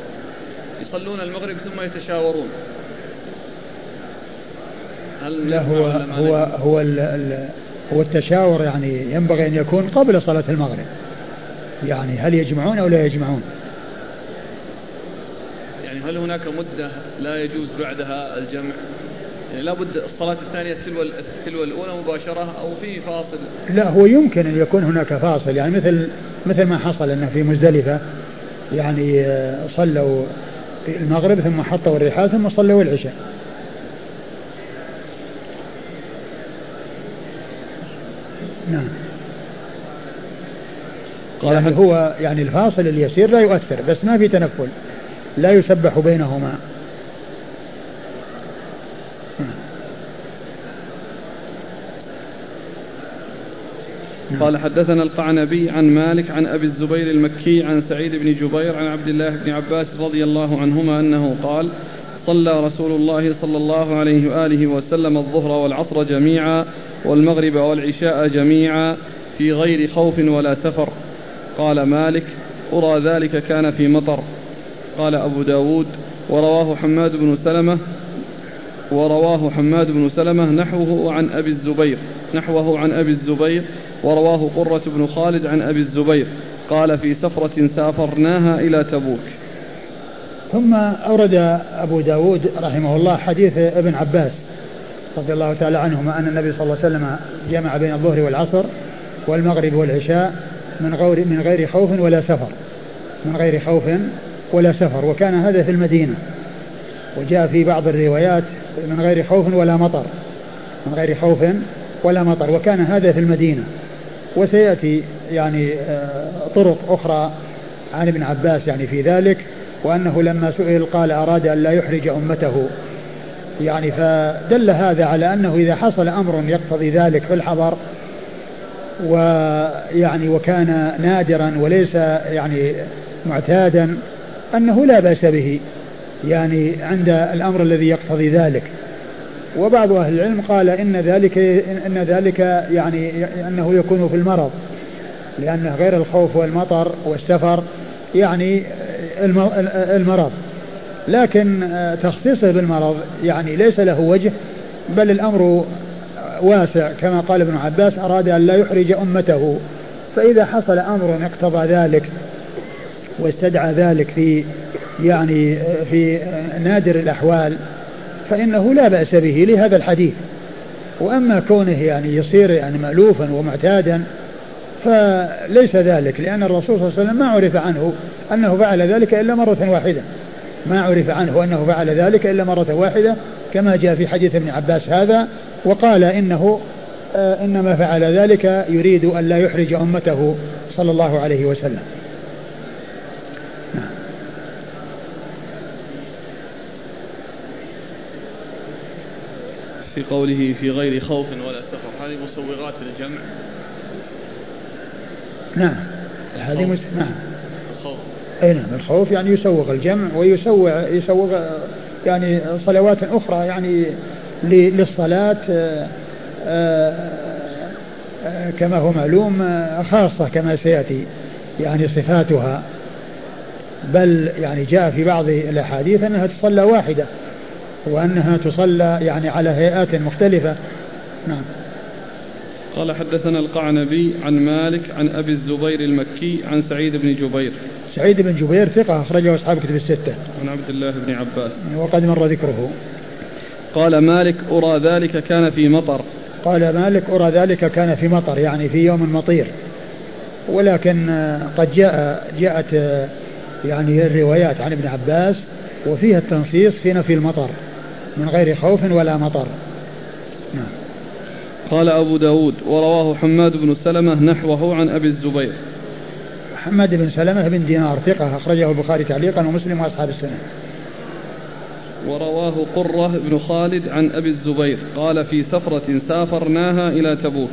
Speaker 2: يصلون المغرب ثم يتشاورون.
Speaker 1: هل لا هو هو هو هو التشاور يعني ينبغي أن يكون قبل صلاة المغرب. يعني هل يجمعون أو لا يجمعون؟
Speaker 2: يعني هل هناك مدة لا يجوز بعدها الجمع؟ يعني لابد الصلاة الثانية تلو تلو الأولى مباشرة أو في فاصل؟
Speaker 1: لا هو يمكن أن يكون هناك فاصل. يعني مثل مثل ما حصل أنه في مزدلفة يعني آه، في المغرب ثم حطوا الرحال ثم صلوا العشاء. نعم. قال يعني هو يعني الفاصل اليسير لا يؤثر بس ما في تنفل لا يسبح بينهما.
Speaker 2: قال حدثنا القعنبي عن مالك عن أبي الزبير المكي عن سعيد بن جبير عن عبد الله بن عباس رضي الله عنهما أنه قال صلى رسول الله صلى الله عليه وآله وسلم الظهر والعصر جميعا والمغرب والعشاء جميعا في غير خوف ولا سفر. قال مالك أرى ذلك كان في مطر. قال أبو داود ورواه حماد بن سلمة ورواه حماد بن سلمة نحوه عن أبي الزبير نحوه عن أبي الزبير ورواه قرة بن خالد عن أبي الزبير قال في سفرة سافرناها إلى تبوك.
Speaker 1: ثم أورد أبو داود رحمه الله حديث ابن عباس رضي الله تعالى عنهما أن النبي صلى الله عليه وسلم جمع بين الظهر والعصر والمغرب والعشاء من غير من غير خوف ولا سفر. من غير خوف ولا سفر. وكان هذا في المدينة. وجاء في بعض الروايات من غير خوف ولا مطر. من غير خوف ولا مطر. وكان هذا في المدينة. وسيأتي يعني آه، طرق أخرى عن ابن عباس يعني في ذلك وأنه لما سئل قال أراد أن لا يحرج أمته. يعني فدل هذا على أنه إذا حصل أمر يقتضي ذلك في الحضر ويعني وكان نادرا وليس يعني معتادا أنه لا بأس به يعني عند الأمر الذي يقتضي ذلك. وبعض أهل العلم قال إن ذلك إن ذلك يعني أنه يكون في المرض لأن غير الخوف والمطر والسفر يعني المرض. لكن تخصيصه بالمرض يعني ليس له وجه بل الأمر واسع. كما قال ابن عباس أراد أن لا يحرج أمته. فإذا حصل أمر اقتضى ذلك واستدعى ذلك في يعني في نادر الأحوال فإنه لا بأس به لهذا الحديث. وأما كونه يعني يصير يعني مألوفا ومعتادا فليس ذلك لأن الرسول صلى الله عليه وسلم ما عرف عنه أنه فعل ذلك إلا مرة واحدة. ما عرف عنه أنه فعل ذلك إلا مرة واحدة كما جاء في حديث ابن عباس هذا وقال إنه آه إنما فعل ذلك يريد أن لا يحرج أمته صلى الله عليه وسلم نعم.
Speaker 2: في قوله في غير خوف ولا سفر. هذه مسوغات الجمع.
Speaker 1: نعم. هذه مس... نعم. الخوف. أي نعم. الخوف يعني يسوغ الجمع ويسوغ يسوغ يعني صلوات أخرى يعني للصلاة آه، آه، آه، كما هو معلوم خاصة كما سيأتي يعني صفاتها. بل يعني جاء في بعض الأحاديث أنها تصلى واحدة. وأنها تصلى يعني على هيئات مختلفة. نعم.
Speaker 2: قال حدثنا القعنبي عن مالك عن أبي الزبير المكي عن سعيد بن جبير.
Speaker 1: سعيد بن جبير ثقة أخرجه أصحاب كتب الستة.
Speaker 2: عن عبد الله بن عباس.
Speaker 1: وقد مر ذكره.
Speaker 2: قال مالك أرى ذلك كان في مطر.
Speaker 1: قال مالك أرى ذلك كان في مطر يعني في يوم مطير. ولكن قد جاء جاءت يعني الروايات عن ابن عباس وفيها التنصيص في نفي المطر. من غير خوف ولا مطر.
Speaker 2: نعم. قال أبو داود ورواه حماد بن سلمة نحوه عن أبي الزبير.
Speaker 1: حماد بن سلمة بن دينار ثقة أخرجه البخاري تعليقا ومسلم وأصحاب السنة.
Speaker 2: ورواه قرة بن خالد عن أبي الزبير قال في سفرة سافرناها إلى تبوك.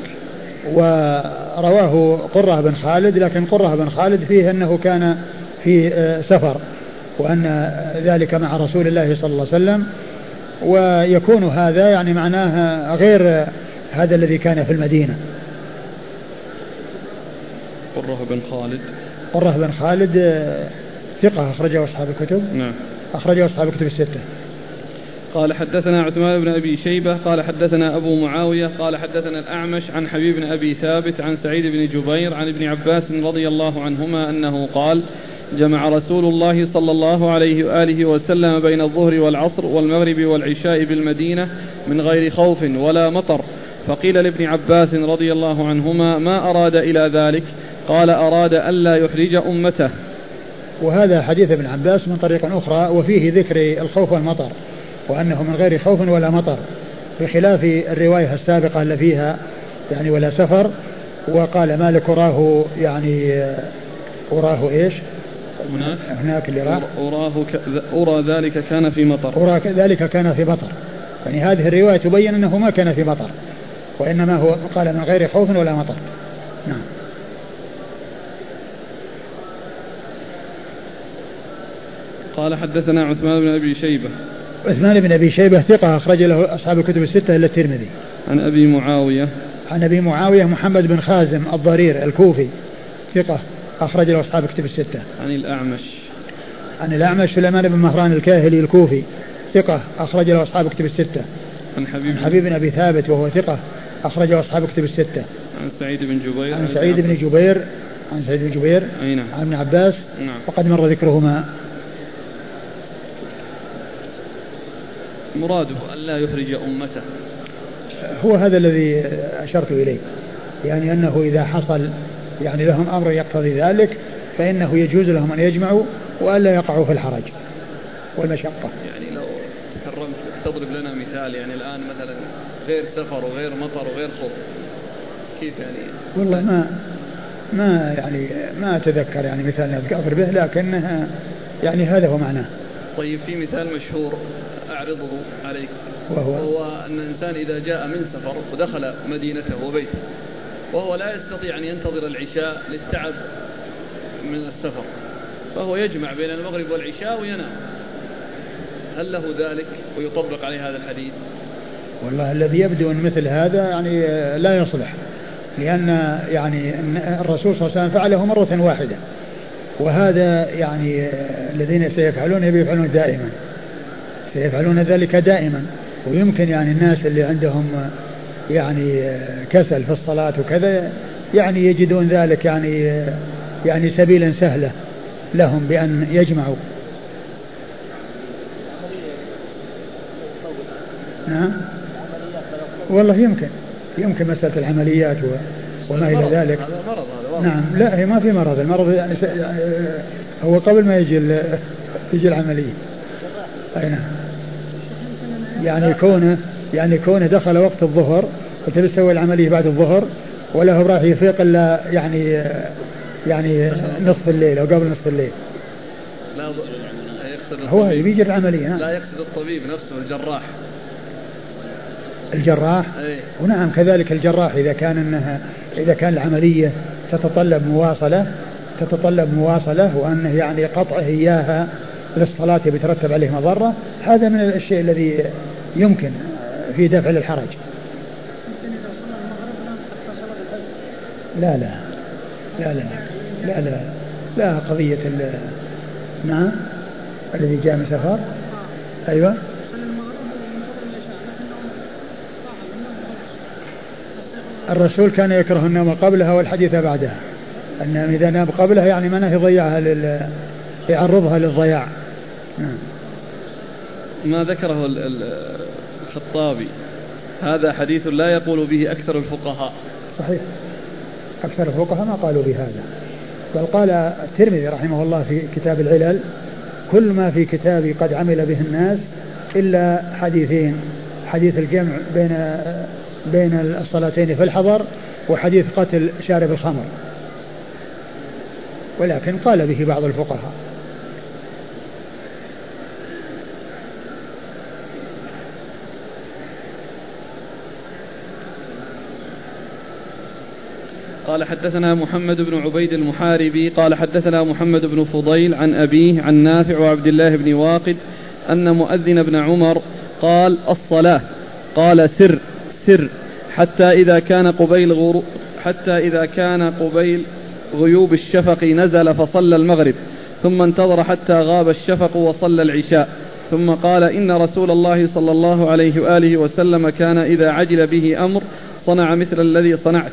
Speaker 1: ورواه قرة بن خالد لكن قرة بن خالد فيه أنه كان في آه، سفر وأن ذلك مع رسول الله صلى الله عليه وسلم. ويكون هذا يعني معناه غير هذا الذي كان في المدينة.
Speaker 2: قرة بن خالد.
Speaker 1: قرة بن خالد آه، ثقة أخرجه أصحاب الكتب.
Speaker 2: نعم.
Speaker 1: أخرجه أصحاب الكتب الستة.
Speaker 2: قال حدثنا عثمان بن أبي شيبة قال حدثنا أبو معاوية قال حدثنا الأعمش عن حبيب بن أبي ثابت عن سعيد بن جبير عن ابن عباس رضي الله عنهما أنه قال جمع رسول الله صلى الله عليه وآله وسلم بين الظهر والعصر والمغرب والعشاء بالمدينة من غير خوف ولا مطر. فقيل لابن عباس رضي الله عنهما ما أراد إلى ذلك؟ قال أراد ألا يحرج أمته.
Speaker 1: وهذا حديث ابن عباس من طريق أخرى وفيه ذكر الخوف والمطر وأنه من غير خوف ولا مطر بخلاف الرواية السابقة اللي فيها يعني ولا سفر وقال مالك أراه يعني أراه إيش؟
Speaker 2: هناك؟
Speaker 1: هناك اللي راح.
Speaker 2: أراه ك... أرى ذلك كان في مطر.
Speaker 1: أرى ذلك كان في مطر. يعني هذه الرواية تبين أنه ما كان في مطر وإنما هو قال من غير خوف ولا مطر. نعم.
Speaker 2: قال حدثنا عثمان بن أبي شيبة.
Speaker 1: عثمان بن أبي شيبة ثقة أخرج له أصحاب الكتب الستة إلا الترمذي.
Speaker 2: عن أبي معاوية.
Speaker 1: عن أبي معاوية محمد بن خازم الضرير الكوفي ثقة. اخرج له أصحاب الكتب الستة.
Speaker 2: عن الأعمش.
Speaker 1: عن الأعمش سليمان بن مهران الكاهلي الكوفي ثقة اخرج له أصحاب الكتب الستة.
Speaker 2: عن حبيب
Speaker 1: عن حبيب بن أبي ثابت وهو ثقة اخرج له أصحاب الكتب الستة.
Speaker 2: عن سعيد بن جبير.
Speaker 1: عن سعيد بن جبير عن سعيد بن جبير
Speaker 2: اي نعم
Speaker 1: عن ابن عباس.
Speaker 2: نعم.
Speaker 1: وقد مر ذكرهما.
Speaker 2: مراده ألا يحرج أمته.
Speaker 1: هو هذا الذي أشرت إليه. يعني أنه إذا حصل يعني لهم أمر يقتضي ذلك فإنه يجوز لهم أن يجمعوا وألا يقعوا في الحرج والمشقة.
Speaker 2: يعني لو تكرمت تضرب لنا مثال يعني الآن مثلا غير سفر وغير مطر وغير خوف كيف يعني؟
Speaker 1: والله ما ما يعني ما أتذكر يعني مثال أضرب به لكنها يعني هذا هو معناه.
Speaker 2: طيب في مثال مشهور أعرضه عليك
Speaker 1: وهو؟
Speaker 2: وهو أن الإنسان إذا جاء من سفر ودخل مدينته وبيته وهو لا يستطيع أن ينتظر العشاء للتعب من السفر فهو يجمع بين المغرب والعشاء وينام. هل له ذلك؟ ويطبق عليه هذا الحديث.
Speaker 1: والله الذي يبدو أن مثل هذا يعني لا يصلح لأن يعني الرسول صلى الله عليه وسلم فعله مرة واحدة وهذا يعني الذين سيفعلون يفعلون دائما سيفعلون ذلك دائما ويمكن يعني الناس اللي عندهم يعني كسل في الصلاة وكذا يعني يجدون ذلك يعني يعني سبيلا سهلا لهم بأن يجمعوا. نعم. والله يمكن يمكن مسألة العمليات وما إلى ذلك.
Speaker 2: مرض هذا
Speaker 1: نعم. لا هي ما في مرض. المرض يعني هو قبل ما يجي يجي العملية. أي نعم. يعني كونه يعني كونه دخل وقت الظهر وتبي تسوي العملية بعد الظهر ولا هو راح يفيق إلا يعني يعني نصف الليل أو قبل نصف الليل.
Speaker 2: لا يقصد
Speaker 1: هو بيجي العملية نعم.
Speaker 2: لا يقصد الطبيب نفسه الجراح.
Speaker 1: الجراح؟
Speaker 2: أي.
Speaker 1: ونعم كذلك الجراح إذا كان إنها إذا كان العملية تتطلب مواصلة تتطلب مواصلة وأنه يعني قطعه إياها للصلاة بيترتب عليه مضرة هذا من الشيء الذي يمكن في دفع للحرج. لا لا. لا لا. لا لا. لا قضية نعم. الذي جاء من سفر. أيوة. الرسول كان يكره النوم قبلها والحديث بعدها. أن إذا نام قبلها يعني معناه يضيعها لل... يعرضها للضياع. نعم.
Speaker 2: ما ذكره الخطابي. هذا حديث لا يقول به أكثر الفقهاء.
Speaker 1: صحيح. أكثر الفقهاء ما قالوا بهذا. بل قال الترمذي رحمه الله في كتاب العلل كل ما في كتابي قد عمل به الناس إلا حديثين حديث الجمع بين بين الصلاتين في الحضر وحديث قتل شارب الخمر. ولكن قال به بعض الفقهاء.
Speaker 2: قال حدثنا محمد بن عبيد المحاربي قال حدثنا محمد بن فضيل عن أبيه عن نافع وعبد الله بن واقد أن مؤذن بن عمر قال الصلاة قال سر سر حتى إذا كان قبيل غرو حتى إذا كان قبيل غيوب الشفق نزل فصلى المغرب ثم انتظر حتى غاب الشفق وصلى العشاء ثم قال إن رسول الله صلى الله عليه وآله وسلم كان إذا عجل به أمر صنع مثل الذي صنعت.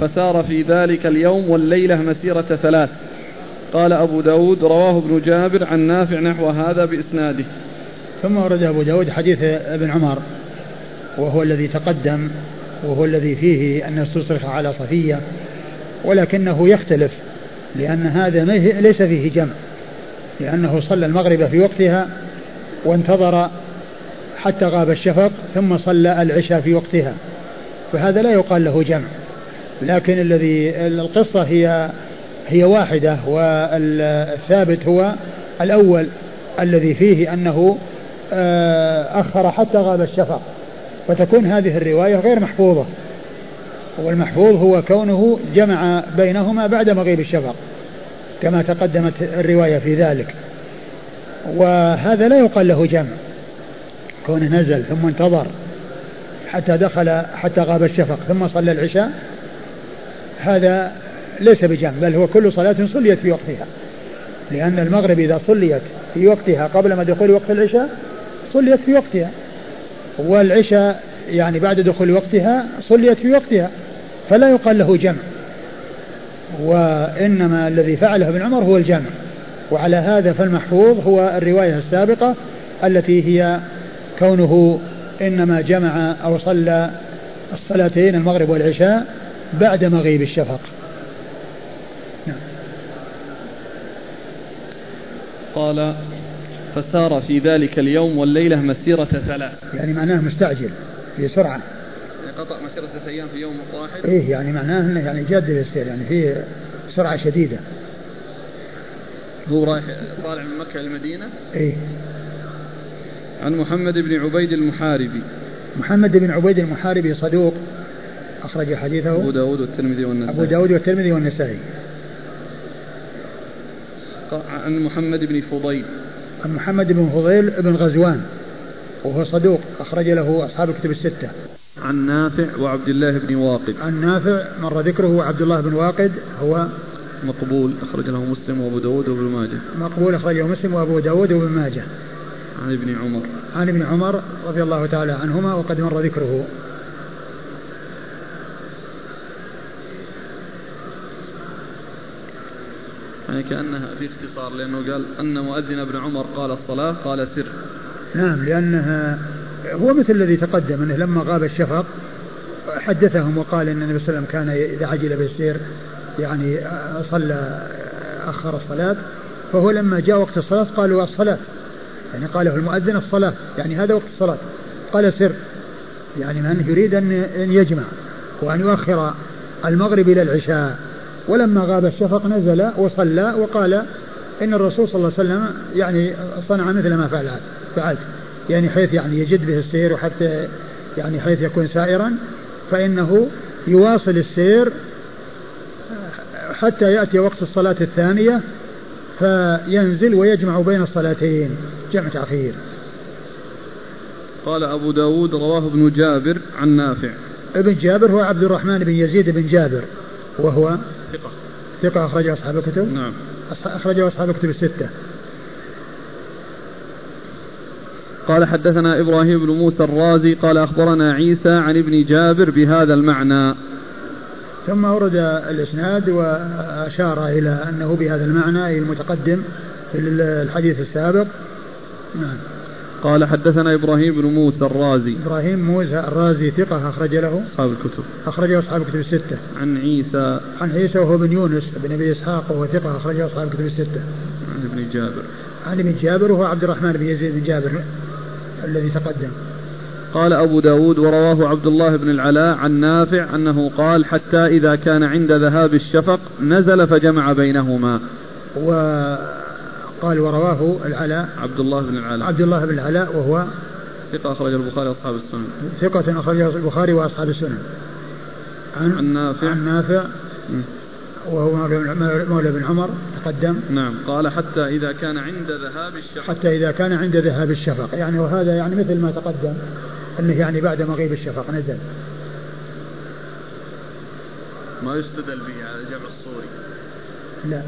Speaker 2: فسار في ذلك اليوم والليلة مسيرة ثلاث. قال أبو داود رواه ابن جابر عن نافع نحو هذا بإسناده.
Speaker 1: ثم ورد أبو داود حديث ابن عمر وهو الذي تقدم وهو الذي فيه أن استصرخ على صفية ولكنه يختلف لأن هذا ليس فيه جمع لأنه صلى المغرب في وقتها وانتظر حتى غاب الشفق ثم صلى العشاء في وقتها فهذا لا يقال له جمع. لكن الذي القصة هي هي واحدة والثابت هو الأول الذي فيه أنه آه، أخر حتى غاب الشفق. فتكون هذه الرواية غير محفوظة. والمحفوظ هو كونه جمع بينهما بعد مغيب الشفق كما تقدمت الرواية في ذلك. وهذا لا يقال له جمع. كونه نزل ثم انتظر حتى دخل حتى غاب الشفق ثم صلى العشاء هذا ليس بجمع بل هو كل صلاة صليت في وقتها. لأن المغرب إذا صليت في وقتها قبل ما دخول وقت العشاء صليت في وقتها. والعشاء يعني بعد دخول وقتها صليت في وقتها فلا يقال له جمع. وإنما الذي فعله ابن عمر هو الجمع. وعلى هذا فالمحفوظ هو الرواية السابقة التي هي كونه إنما جمع أو صلى الصلاتين المغرب والعشاء بعد مغيب الشفق. نعم.
Speaker 2: قال فسار في ذلك اليوم والليلة مسيرة ثلاث.
Speaker 1: يعني معناه مستعجل في سرعة.
Speaker 2: قطع مسيرة ثلاث أيام في يوم واحد؟
Speaker 1: إيه يعني معناه أنه يعني جاد السير يعني في سرعة شديدة.
Speaker 2: هو رايح طالع من مكة إلى المدينة
Speaker 1: إيه.
Speaker 2: عن محمد بن عبيد المحاربي.
Speaker 1: محمد بن عبيد المحاربي صدوق. أخرج حديثه
Speaker 2: أبو داود والترمذي والنسائي.
Speaker 1: أبو داود والترمذي والنسائي.
Speaker 2: عن محمد بن فضيل.
Speaker 1: عن محمد بن فضيل بن غزوان وهو صدوق أخرج له أصحاب الكتب الستة.
Speaker 2: عن نافع وعبد الله بن واقد.
Speaker 1: عن نافع مر ذكره وعبد الله بن واقد هو
Speaker 2: مقبول أخرج له مسلم وأبو داود وابن ماجه.
Speaker 1: مقبول أخرجه مسلم وأبو داود وابن ماجه.
Speaker 2: عن ابن عمر.
Speaker 1: عن ابن عمر رضي الله تعالى عنهما وقد مر ذكره.
Speaker 2: يعني كأنها في اختصار لأنه قال أن مؤذن ابن عمر قال الصلاة قال سر.
Speaker 1: نعم لأنها هو مثل الذي تقدم أنه لما غاب الشفق حدثهم وقال أن النبي صلى الله عليه وسلم كان إذا عجل بالسير يعني صلى أخر الصلاة فهو لما جاء وقت الصلاة قالوا الصلاة. يعني قاله المؤذن الصلاة يعني هذا وقت الصلاة. قال سر. يعني من يريد أن يجمع وأن يؤخر المغرب إلى العشاء. ولما غاب الشفق نزل وصلى وقال إن الرسول صلى الله عليه وسلم يعني صنع مثل ما فعلت فعلت. يعني حيث يعني يجد به السير وحتى يعني حيث يكون سائرا فإنه يواصل السير حتى يأتي وقت الصلاة الثانية فينزل ويجمع بين الصلاتين. جمع تأخير.
Speaker 2: قال أبو داود رواه ابن جابر عن نافع.
Speaker 1: ابن جابر هو عبد الرحمن بن يزيد بن جابر وهو
Speaker 2: ثقة
Speaker 1: أخرجه أصحاب الكتب؟
Speaker 2: نعم.
Speaker 1: أخرجه أصحاب الكتب الستة.
Speaker 2: قال حدثنا إبراهيم بن موسى الرازي قال أخبرنا عيسى عن ابن جابر بهذا المعنى.
Speaker 1: ثم ورد الإسناد وأشار إلى أنه بهذا المعنى أي المتقدم في الحديث السابق. نعم.
Speaker 2: قال حدثنا إبراهيم بن موسى الرازي.
Speaker 1: إبراهيم موسى الرازي ثقة أخرج له؟
Speaker 2: أصحاب الكتب.
Speaker 1: أخرجه أصحاب الكتب الستة.
Speaker 2: عن عيسى.
Speaker 1: عن عيسى وهو بن يونس بن أبي إسحاق وهو ثقة أخرجه أصحاب الكتب الستة.
Speaker 2: عن ابن جابر.
Speaker 1: عن ابن جابر وهو عبد الرحمن بن يزيد بن جابر الذي تقدم.
Speaker 2: قال أبو داود ورواه عبد الله بن العلاء عن نافع أنه قال حتى إذا كان عند ذهاب الشفق نزل فجمع بينهما.
Speaker 1: وقال ورواه العلاء
Speaker 2: عبد الله بن العلاء
Speaker 1: عبد الله بن العلاء وهو
Speaker 2: ثقة أخرج البخاري وأصحاب السنن.
Speaker 1: ثقة أخرج البخاري وأصحاب السنن.
Speaker 2: عن, عن نافع.
Speaker 1: عن نافع. وهو مولى بن عمر تقدم.
Speaker 2: نعم. قال حتى إذا كان عند ذهاب الشفق.
Speaker 1: حتى إذا كان عند ذهاب الشفق. يعني وهذا يعني مثل ما تقدم أنه يعني بعد مغيب الشفق نزل.
Speaker 2: ما يستدل به على الجمع الصوري
Speaker 1: لا.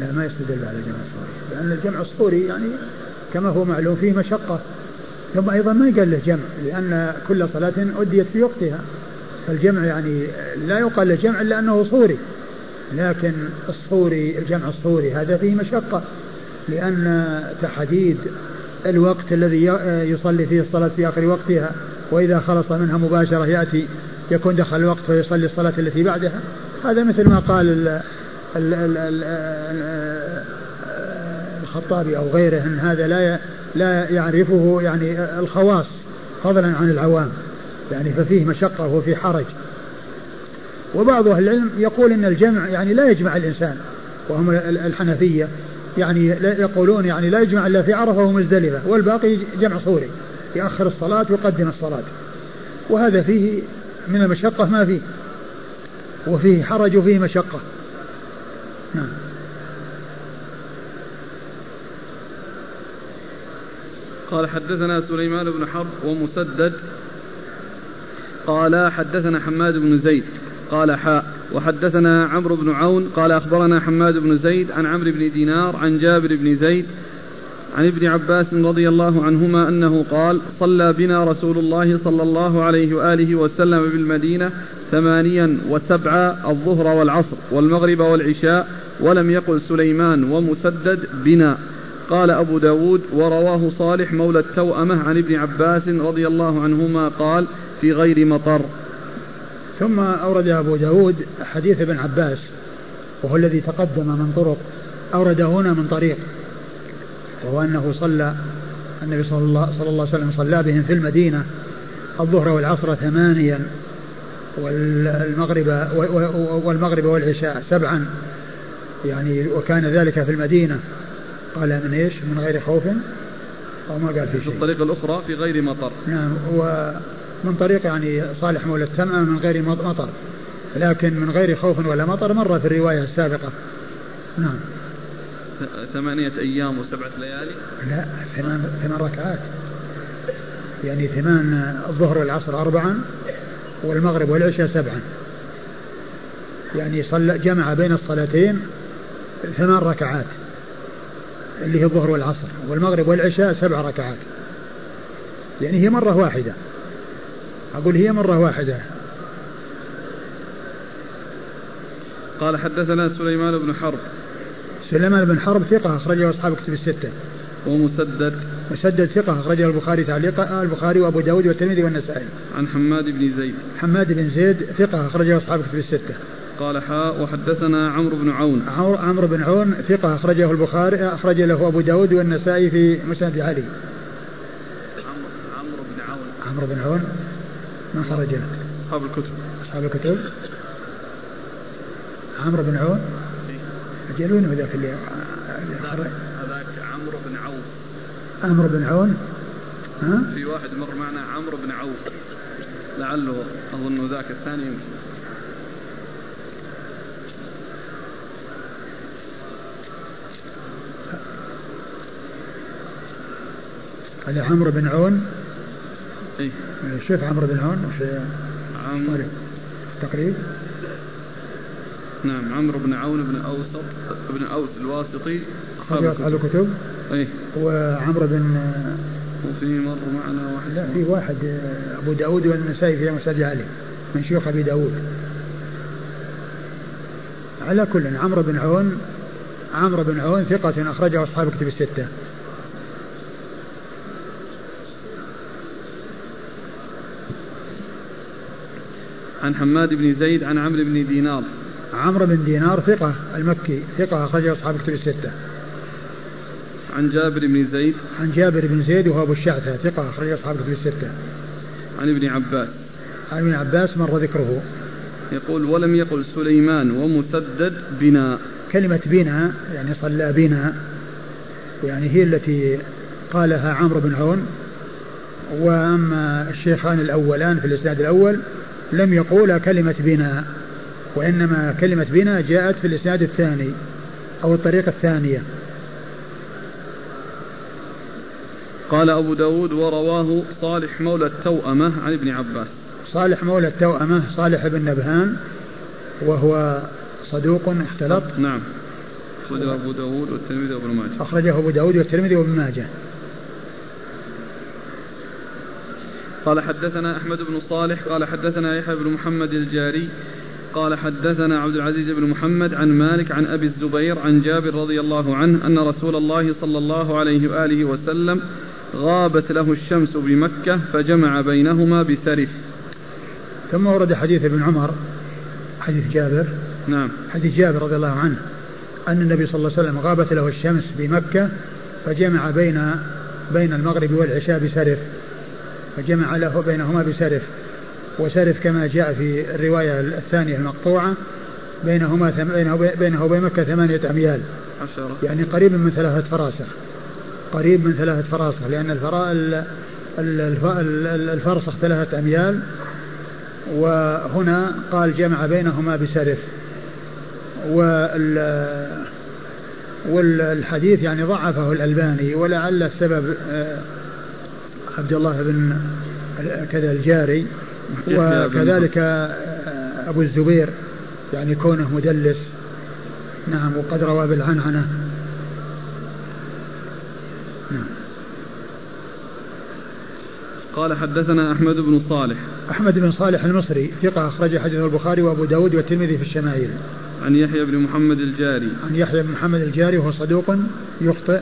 Speaker 1: لا ما يستدل على الجمع الصوري. لأن الجمع الصوري يعني كما هو معلوم فيه مشقة. ثم أيضا ما يقال له جمع لأن كل صلاة أديت في وقتها. فالجمع يعني لا يقال له جمع إلا أنه صوري. لكن الصوري الجمع الصوري هذا فيه مشقة. لأن تحديد الوقت الذي يصلي فيه الصلاة في آخر وقتها وإذا خلص منها مباشرة يأتي يكون دخل الوقت فيصلي الصلاة التي بعدها. هذا مثل ما قال ال ال ال ال الخطابي أو غيره أن هذا لا لا يعرفه يعني الخواص فضلا عن العوام يعني ففيه مشقة وفي حرج. وبعض أهل العلم يقول أن الجمع يعني لا يجمع الإنسان وهم الحنفية يعني يقولون يعني لا يجمع إلا في عرفة ومزدلفة والباقي جمع صوري يأخر الصلاة ويقدم الصلاة. وهذا فيه من المشقة ما فيه وفيه حرج وفيه مشقة. نعم.
Speaker 2: قال حدثنا سليمان بن حرب ومسدد. قال حدثنا حماد بن زيد. قال حاء وحدثنا عمرو بن عون. قال أخبرنا حماد بن زيد عن عمرو بن دينار عن جابر بن زيد عن ابن عباس رضي الله عنهما أنه قال صلى بنا رسول الله صلى الله عليه وآله وسلم بالمدينة ثمانيا وسبعا الظهر والعصر والمغرب والعشاء ولم يقل سليمان ومسدد بنا. قال أبو داود ورواه صالح مولى التوأمة عن ابن عباس رضي الله عنهما قال في غير مطر.
Speaker 1: ثم أورد أبو داود حديث ابن عباس وهو الذي تقدم من طرق أورد هنا من طريق. وهو أنه صلى النبي صلى الله, صلى الله عليه وسلم صلى بهم في المدينة الظهر والعصر ثمانيا والمغرب والمغرب والعشاء سبعا يعني وكان ذلك في المدينة قال من إيش؟ من غير خوف أو ما قال في شيء.
Speaker 2: الطريقة الأخرى في غير مطر.
Speaker 1: نعم ومن طريق يعني صالح مولى التمأم من غير مطر لكن من غير خوف ولا مطر مر في الرواية السابقة. نعم.
Speaker 2: ثمانية أيام وسبعة ليالي؟
Speaker 1: لا ثمان ثمان ركعات. يعني ثمان الظهر والعصر أربعا والمغرب والعشاء سبعا. يعني صلى جمع بين الصلاتين ثمان ركعات اللي هي الظهر والعصر. والمغرب والعشاء سبع ركعات. يعني هي مرة واحدة. أقول هي مرة واحدة.
Speaker 2: قال حدثنا سليمان بن حرب.
Speaker 1: سليمان بن حرب ثقة أخرجه أصحاب كتب الستة.
Speaker 2: ومسدد
Speaker 1: مسدد ثقة أخرجه البخاري تعليقا البخاري وأبو داود والترمذي والنسائي.
Speaker 2: عن حماد بن زيد.
Speaker 1: حماد بن زيد ثقة أخرجه أصحاب كتب الستة.
Speaker 2: قال حاء وحدثنا عمرو بن عون.
Speaker 1: عمرو بن عون ثقة أخرجه البخاري أخرج له أبو داود والنسائي في مسند علي.
Speaker 2: عمرو بن عون.
Speaker 1: عمرو بن عون من خرج له؟
Speaker 2: أصحاب الكتب.
Speaker 1: أصحاب الكتب. عمرو بن عون أجل ذاك اللي
Speaker 2: هذاك عمرو بن عوف.
Speaker 1: عمرو بن عون ها؟
Speaker 2: في واحد مر معنا عمرو بن عوف. لعله أظن ذاك الثاني يمكن.
Speaker 1: هذا عمرو بن عون؟
Speaker 2: اي
Speaker 1: شوف عمرو بن عون وش
Speaker 2: عمرو.
Speaker 1: تقريب؟
Speaker 2: نعم عمرو بن عون بن أوسط بن أوس الواسطي
Speaker 1: أصحاب الكتب.
Speaker 2: أي.
Speaker 1: وعمرو بن
Speaker 2: وفي مر معنا واحد
Speaker 1: لا في واحد أبو داود والنسائي في مسجد علي من شيوخ أبي داود. على كل عمرو بن عون عمرو بن عون ثقة أخرجه أصحاب كتب الستة.
Speaker 2: عن حماد بن زيد عن عمرو بن دينار.
Speaker 1: عمرو بن دينار ثقة المكي ثقة أخرجه أصحاب الكتب الستة.
Speaker 2: عن جابر بن زيد
Speaker 1: عن جابر بن زيد وهو أبو الشعثة ثقة أخرجه أصحاب الكتب الستة.
Speaker 2: عن ابن عباس
Speaker 1: عن ابن عباس مر ذكره.
Speaker 2: يقول ولم يقل سليمان ومسدد بنا
Speaker 1: كلمة بنا يعني صلى بنا يعني هي التي قالها عمرو بن عون وأما الشيخان الأولان في الإسناد الأول لم يقولا كلمة بنا وإنما كلمة بنا جاءت في الإسناد الثاني أو الطريقة الثانية.
Speaker 2: قال أبو داود ورواه صالح مولى التوأمة عن ابن عباس.
Speaker 1: صالح مولى التوأمة صالح بن نبهان وهو صدوق اختلط.
Speaker 2: نعم. أخرجه أبو داود والترمذي وابن ماجه.
Speaker 1: أخرجه أبو داود والترمذي وابن ماجه.
Speaker 2: قال حدثنا أحمد بن صالح قال حدثنا يحيى بن محمد الجاري قال حدثنا عبد العزيز بن محمد عن مالك عن أبي الزبير عن جابر رضي الله عنه أن رسول الله صلى الله عليه وآله وسلم غابت له الشمس بمكة فجمع بينهما بسرف.
Speaker 1: ثم ورد حديث ابن عمر حديث جابر
Speaker 2: نعم.
Speaker 1: حديث جابر رضي الله عنه أن النبي صلى الله عليه وسلم غابت له الشمس بمكة فجمع بين بين المغرب والعشاء بسرف. فجمع له بينهما بسرف. وسرف كما جاء في الرواية الثانية المقطوعة بينهما بينه, بينه وبين مكة ثمانية أميال. عشرة يعني قريب من ثلاثة فراسخ. قريب من ثلاثة فراسخ لأن الفراء الفرسخ ثلاثة أميال. وهنا قال جمع بينهما بسرف. وال والحديث يعني ضعفه الألباني ولعل السبب آه، عبد الله بن كذا الجاري. وكذلك أبو الزبير يعني كونه مدلس. نعم وقد روى بالعنعنة.
Speaker 2: نعم. قال حدثنا أحمد بن صالح.
Speaker 1: أحمد بن صالح المصري ثقة أخرج حديث البخاري وأبو داود والترمذي في الشمائل.
Speaker 2: عن يحيى بن محمد الجاري.
Speaker 1: عن يحيى بن محمد الجاري وهو صدوق يخطئ.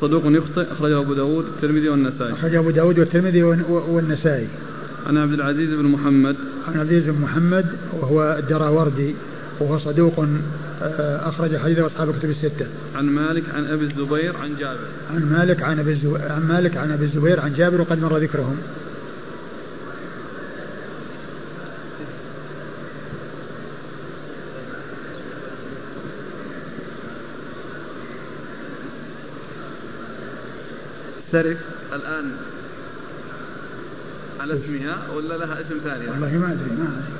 Speaker 2: صدوق يخطئ أخرجه أبو داود والترمذي والنسائي
Speaker 1: أخرجه أبو داود والترمذي والنسائي
Speaker 2: عن عبد العزيز بن محمد
Speaker 1: عن عبد العزيز بن محمد وهو الدراوردي وهو صدوق آه، أخرج حديثه أصحاب الكتب الستة.
Speaker 2: عن مالك عن أبي الزبير عن جابر.
Speaker 1: عن مالك عن أبي الزبير عن مالك عن أبي الزبير عن جابر وقد مر ذكرهم.
Speaker 2: سرف الآن على اسمها ولا لها اسم ثاني؟
Speaker 1: والله ما أدري ما أدري.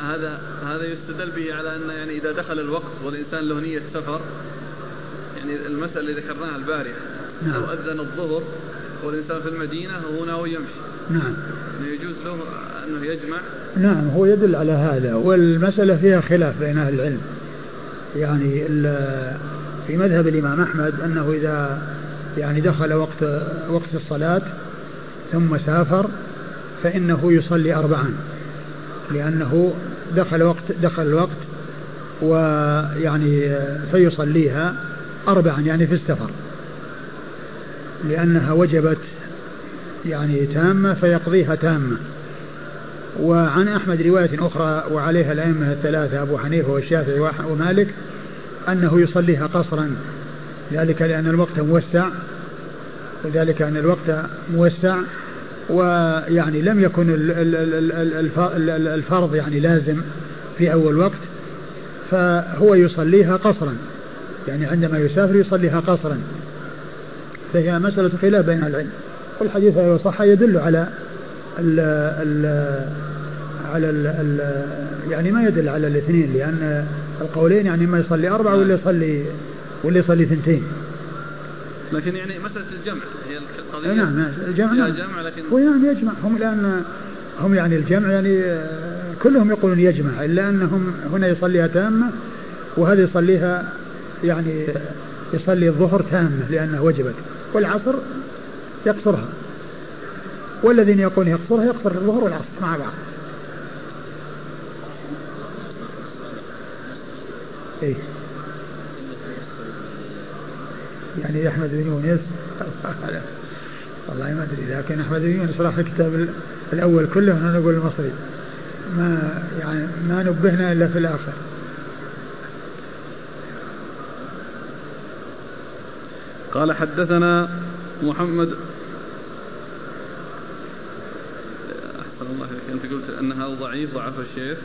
Speaker 2: هذا هذا يستدل به على أن يعني إذا دخل الوقت والإنسان له نية سفر يعني المسألة اللي ذكرناها البارحة نعم. لو أذن الظهر والإنسان في المدينة وهو ناوي يمشي
Speaker 1: نعم
Speaker 2: يجوز له أنه يجمع
Speaker 1: نعم هو يدل على هذا والمسألة فيها خلاف بين أهل العلم يعني في مذهب الإمام أحمد أنه إذا يعني دخل وقت وقت الصلاة ثم سافر فإنه يصلي اربعا لأنه دخل وقت دخل الوقت ويعني فيصليها أربعا يعني في السفر لأنها وجبت يعني تامة فيقضيها تامة. وعن أحمد رواية أخرى وعليها الأئمة الثلاثة أبو حنيفة والشافعي ومالك أنه يصليها قصرا. ذلك لأن الوقت موسع. وذلك أن الوقت موسع. ويعني لم يكن الفرض يعني لازم في أول وقت. فهو يصليها قصرا. يعني عندما يسافر يصليها قصرا. فهي مسألة خلاف بين العلم. والحديث لو صح يدل على ال ال على ال ال يعني ما يدل على الاثنين لأن القولين يعني ما يصلي أربعة ولا يصلي ولا يصلي ثنتين
Speaker 2: لكن يعني مسألة الجمع هي
Speaker 1: القضية نعم, نعم، الجمع نعم.
Speaker 2: جمع لكن
Speaker 1: هو يعني يجمع هم الآن هم يعني الجمع يعني كلهم يقولون يجمع إلا أنهم هنا يصليها تامة وهذا يصليها يعني يصلي الظهر تامة لأنها وجبت والعصر يقصرها والذين يقولون يقصرها يقصر الظهر والعصر مع بعض. إيه يعني أحمد بن يونس؟ والله ما أدري لكن أحمد بن يونس راح الكتاب الأول كله نقول المصري. ما يعني ما نبهنا إلا في الآخر.
Speaker 2: قال حدثنا محمد أحسن الله أنت قلت أنها ضعيف ضعف الشيخ.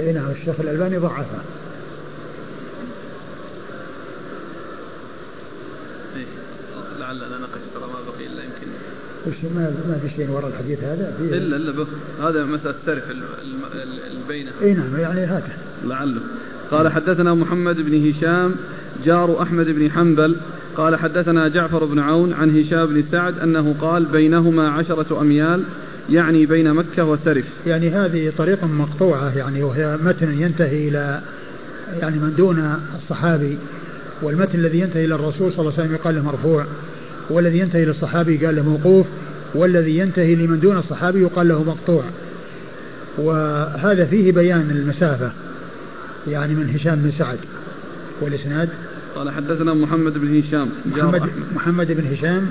Speaker 1: اي نعم الشيخ الألباني ضعفها.
Speaker 2: لعلنا نقش ترى ما بقي إلا يمكن.
Speaker 1: وش ما ما في شيء وراء الحديث هذا؟
Speaker 2: فيه الا إلا به هذا مساله سرف البينة.
Speaker 1: إي نعم يعني هذا
Speaker 2: لعله. قال حدثنا محمد بن هشام جار أحمد بن حنبل. قال حدثنا جعفر بن عون عن هشام بن سعد أنه قال بينهما عشرة أميال يعني بين مكة وسرف.
Speaker 1: يعني هذه طريقة مقطوعة يعني وهي متن ينتهي إلى يعني من دون الصحابي. والمتن الذي ينتهي إلى الرسول صلى الله عليه وسلم يقال له مرفوع والذي ينتهي للصحابي قال له موقوف والذي ينتهي لمن دون الصحابي يقال له مقطوع. وهذا فيه بيان المسافة يعني من هشام بن سعد. والإسناد؟
Speaker 2: قال حدثنا محمد بن هشام
Speaker 1: محمد, محمد بن هشام.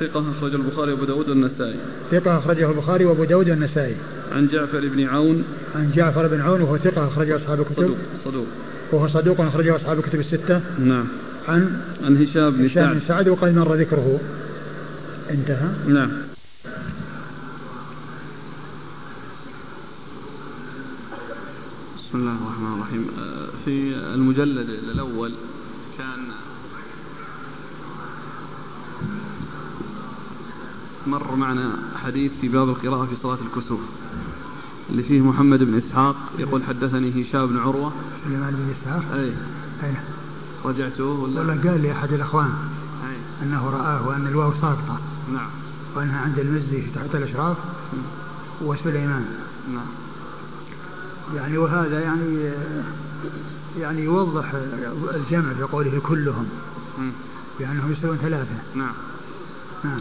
Speaker 2: ثقة أخرجه البخاري وأبو داود والنسائي.
Speaker 1: ثقة أخرجه البخاري وأبو داود والنسائي.
Speaker 2: عن جعفر بن عون.
Speaker 1: عن جعفر بن عون وهو ثقة أخرجه أصحاب الكتب.
Speaker 2: صدوق صدوق.
Speaker 1: وهو صدوق أخرجه أصحاب الكتب الستة.
Speaker 2: نعم.
Speaker 1: عن
Speaker 2: عن هشام بن
Speaker 1: هشام بن سعد. وقد مر ذكره. انتهى.
Speaker 2: نعم. بسم الله الرحمن الرحيم. آه، في المجلد الأول كان مر معنا حديث في باب القراءة في صلاة الكسوف. اللي فيه محمد بن إسحاق يقول حدثني هشام بن عروة.
Speaker 1: سليمان بن إسحاق؟
Speaker 2: أي.
Speaker 1: أي.
Speaker 2: رجعته ولا؟
Speaker 1: والله قال لي أحد الأخوان
Speaker 2: أي.
Speaker 1: أنه رآه وأن الواو ساقطة
Speaker 2: نعم.
Speaker 1: وأنها عند المزي تحت الأشراف وسليمان
Speaker 2: نعم.
Speaker 1: يعني وهذا يعني يعني يوضح الجمع في قوله كلهم. بأنهم يسوون ثلاثة.
Speaker 2: نعم.
Speaker 1: نعم.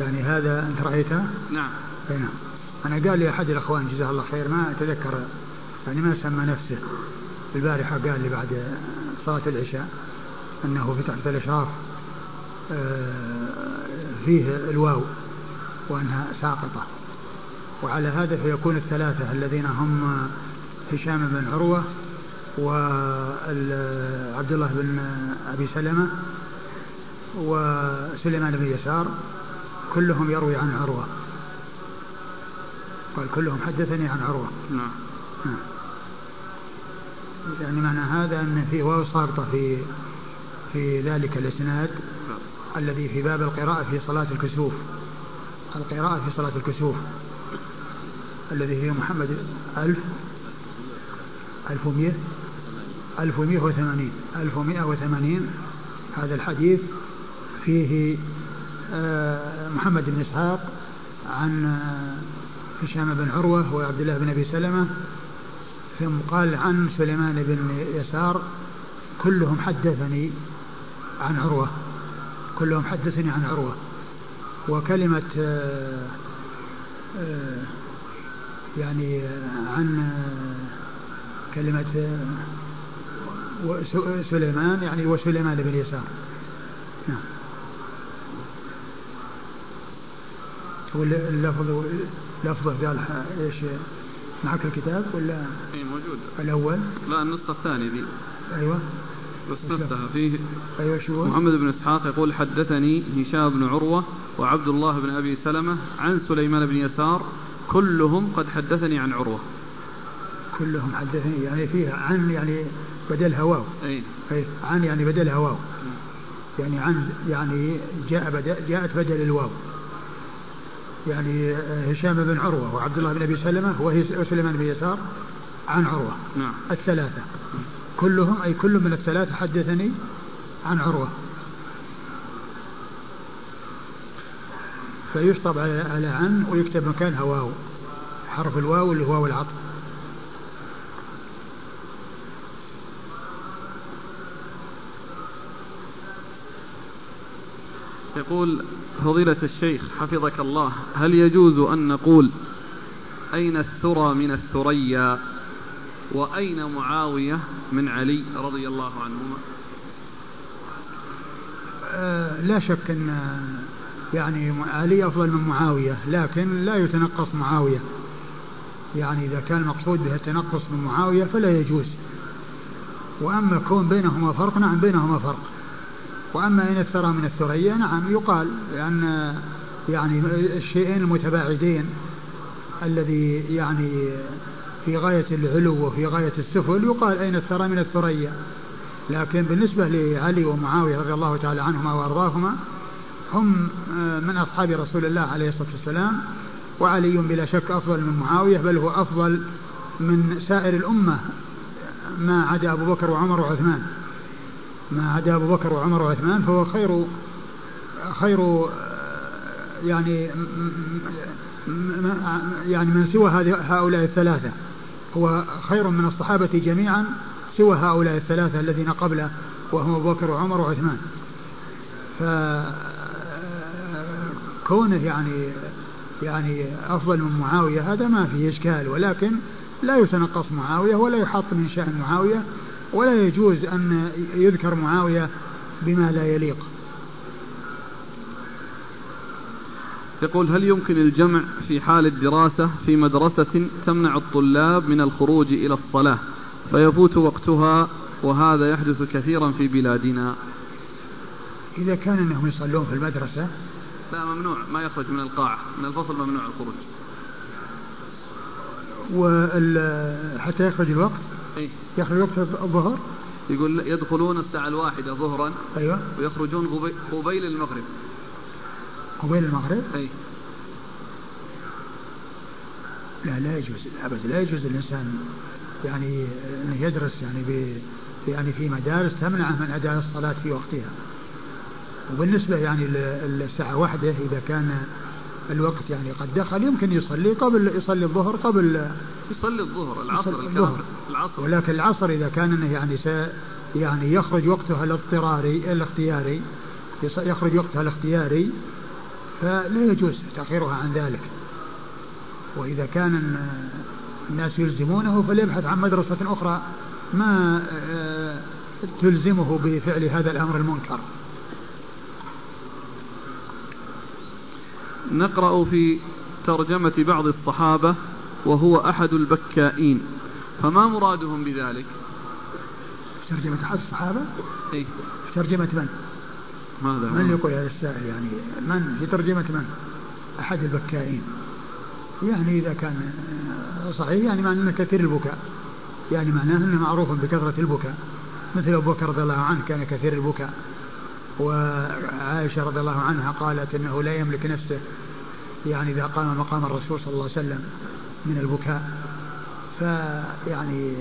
Speaker 1: يعني هذا أنت رأيته؟
Speaker 2: نعم.
Speaker 1: أي نعم. أنا قال لي أحد الأخوان جزاه الله خير ما أتذكر يعني ما سمى نفسه. البارحة قال لي بعد صلاة العشاء أنه في تحت الإشراف آه، فيه الواو وأنها ساقطة. وعلى هذا فيكون الثلاثة الذين هم هشام بن عروة وعبد الله بن أبي سلمة وسليمان بن يسار كلهم يروي عن عروة. قال كلهم حدثني عن عروة.
Speaker 2: نعم.
Speaker 1: نعم. يعني معنى هذا أن في واو ساقطة في في ذلك الإسناد الذي في باب القراءة في صلاة الكسوف. القراءة في صلاة الكسوف. الذي هي محمد ألف ألف ومئة ألف ومئة وثمانين ألف ومئة وثمانين. هذا الحديث فيه آه، محمد بن إسحاق عن آه، هشام بن عروة وعبد الله بن أبي سلمة ثم قال عن سليمان بن يسار كلهم حدثني عن عروة كلهم حدثني عن عروة. وكلمة آه، يعني عن كلمة سليمان يعني وسليمان بن يسار. نعم. واللفظ لفظه قال إيش معك الكتاب ولا
Speaker 2: اي موجود.
Speaker 1: الأول؟
Speaker 2: لا النسخه الثانية دي
Speaker 1: أيوه.
Speaker 2: بس نفسها فيه.
Speaker 1: أيوه شو
Speaker 2: محمد بن إسحاق يقول حدثني هشام بن عروة وعبد الله بن أبي سلمة عن سليمان بن يسار كلهم قد حدثني عن عروة.
Speaker 1: كلهم حدثني يعني فيه عن يعني بدلها واو.
Speaker 2: اي
Speaker 1: أي عن يعني بدلها واو. يعني عن يعني جاء بدل جاءت بدل الواو. يعني هشام بن عروة وعبد الله بن أبي سلمة وسليمان بن يسار عن عروة
Speaker 2: نعم.
Speaker 1: الثلاثة. كلهم أي كل من الثلاثة حدثني عن عروة. فيشطب على عن ويكتب مكانها واو حرف الواو اللي هو العطف
Speaker 2: يقول فضيلة الشيخ حفظك الله هل يجوز أن نقول أين الثرى من الثريا؟ وأين معاوية من علي رضي الله عنهما؟
Speaker 1: أه لا شك أن يعني علي أفضل من معاوية لكن لا يتنقص معاوية. يعني إذا كان المقصود به التنقص من معاوية فلا يجوز. وأما كون بينهما فرق نعم بينهما فرق. وأما إن الثرى من الثريا نعم يقال لأن يعني الشيئين المتباعدين الذي يعني في غاية العلو وفي غاية السفل يقال أين الثرى من الثريا. لكن بالنسبة لعلي ومعاوية رضي الله تعالى عنهما وأرضاهما هم من أصحاب رسول الله عليه الصلاة والسلام وعلي بلا شك أفضل من معاوية بل هو أفضل من سائر الأمة ما عدا أبو بكر وعمر وعثمان. ما عدا أبو بكر وعمر وعثمان فهو خير خير يعني يعني من سوى هؤلاء الثلاثة. هو خير من الصحابة جميعا سوى هؤلاء الثلاثة الذين قبله وهم أبو بكر وعمر وعثمان. فكونه يعني يعني أفضل من معاوية هذا ما فيه إشكال ولكن لا يتنقص معاوية ولا يحط من شأن معاوية. ولا يجوز أن يذكر معاوية بما لا يليق.
Speaker 2: يقول هل يمكن الجمع في حال الدراسة في مدرسة تمنع الطلاب من الخروج إلى الصلاة فيفوت وقتها وهذا يحدث كثيرا في بلادنا؟
Speaker 1: إذا كان أنهم يصلون في المدرسة.
Speaker 2: لا ممنوع ما يخرج من القاعة من الفصل ممنوع الخروج.
Speaker 1: حتى يخرج الوقت؟
Speaker 2: أي
Speaker 1: يخرج وقت الظهر؟
Speaker 2: يقول يدخلون الساعة الواحدة ظهرا
Speaker 1: أيوة.
Speaker 2: ويخرجون قبيل المغرب.
Speaker 1: قبيل المغرب؟
Speaker 2: أي
Speaker 1: لا لا يجوز أبدا لا يجوز الإنسان يعني أنه يدرس يعني ب يعني في مدارس تمنعه من أداء الصلاة في وقتها. وبالنسبة يعني الساعة واحدة إذا كان الوقت يعني قد دخل يمكن يصلي قبل يصلي الظهر قبل.
Speaker 2: يصلي الظهر العصر
Speaker 1: الظهر. العصر. ولكن العصر إذا كان أنه يعني س يعني يخرج وقتها الاضطراري الاختياري يخرج وقتها الاختياري فلا يجوز تأخيرها عن ذلك. وإذا كان الناس يلزمونه فليبحث عن مدرسة أخرى ما آه، تلزمه بفعل هذا الأمر المنكر.
Speaker 2: نقرأ في ترجمة بعض الصحابة وهو أحد البكائين. فما مرادهم بذلك؟
Speaker 1: في ترجمة أحد الصحابة؟
Speaker 2: أي
Speaker 1: في ترجمة من؟
Speaker 2: ماذا؟
Speaker 1: من يقول هذا السائل يعني؟ من؟ في ترجمة من؟ أحد البكائين. يعني إذا كان صحيح يعني معناه أنه كثير البكاء. يعني معناه أنه معروف بكثرة البكاء. مثل أبو بكر رضي الله عنه كان كثير البكاء. وعائشة رضي الله عنها قالت أنه لا يملك نفسه يعني إذا قام مقام الرسول صلى الله عليه وسلم من البكاء. فيعني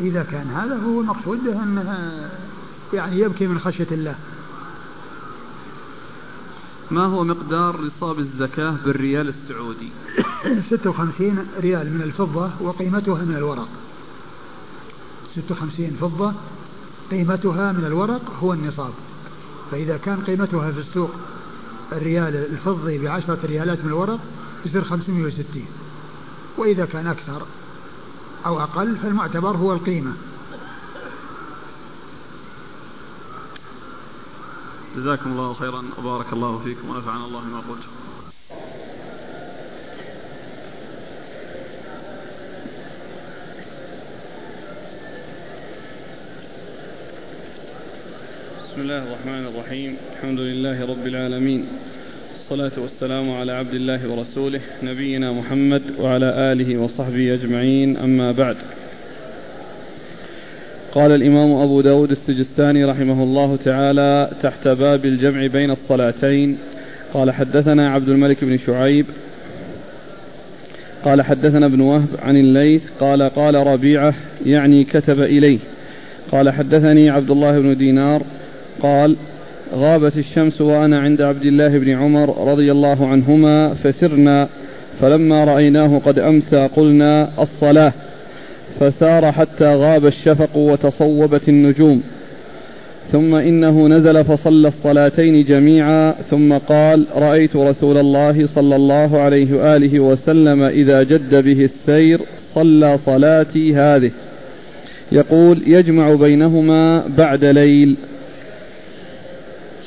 Speaker 1: إذا كان هذا هو المقصود أنه يعني يبكي من خشية الله.
Speaker 2: ما هو مقدار نصاب الزكاة بالريال السعودي؟
Speaker 1: 56 ريال من الفضة وقيمتها من الورق. 56 فضة قيمتها من الورق هو النصاب. فإذا كان قيمتها في السوق الريال الفضي بعشرة ريالات من الورق يصير 560 وإذا كان أكثر أو أقل فالمعتبر هو القيمة.
Speaker 2: جزاكم الله خيرا وبارك الله فيكم ونفعنا الله ما قلت. بسم الله الرحمن الرحيم. الحمد لله رب العالمين. والصلاة والسلام على عبد الله ورسوله نبينا محمد وعلى آله وصحبه أجمعين. أما بعد قال الإمام أبو داود السجستاني رحمه الله تعالى تحت باب الجمع بين الصلاتين. قال حدثنا عبد الملك بن شعيب. قال حدثنا ابن وهب عن الليث. قال قال ربيعة يعني كتب إليه. قال حدثني عبد الله بن دينار. قال غابت الشمس وأنا عند عبد الله بن عمر رضي الله عنهما فسرنا فلما رأيناه قد أمسى قلنا الصلاة فسار حتى غاب الشفق وتصوبت النجوم. ثم إنه نزل فصلى الصلاتين جميعا ثم قال رأيت رسول الله صلى الله عليه وآله وسلم إذا جد به السير صلى صلاتي هذه. يقول يجمع بينهما بعد ليل.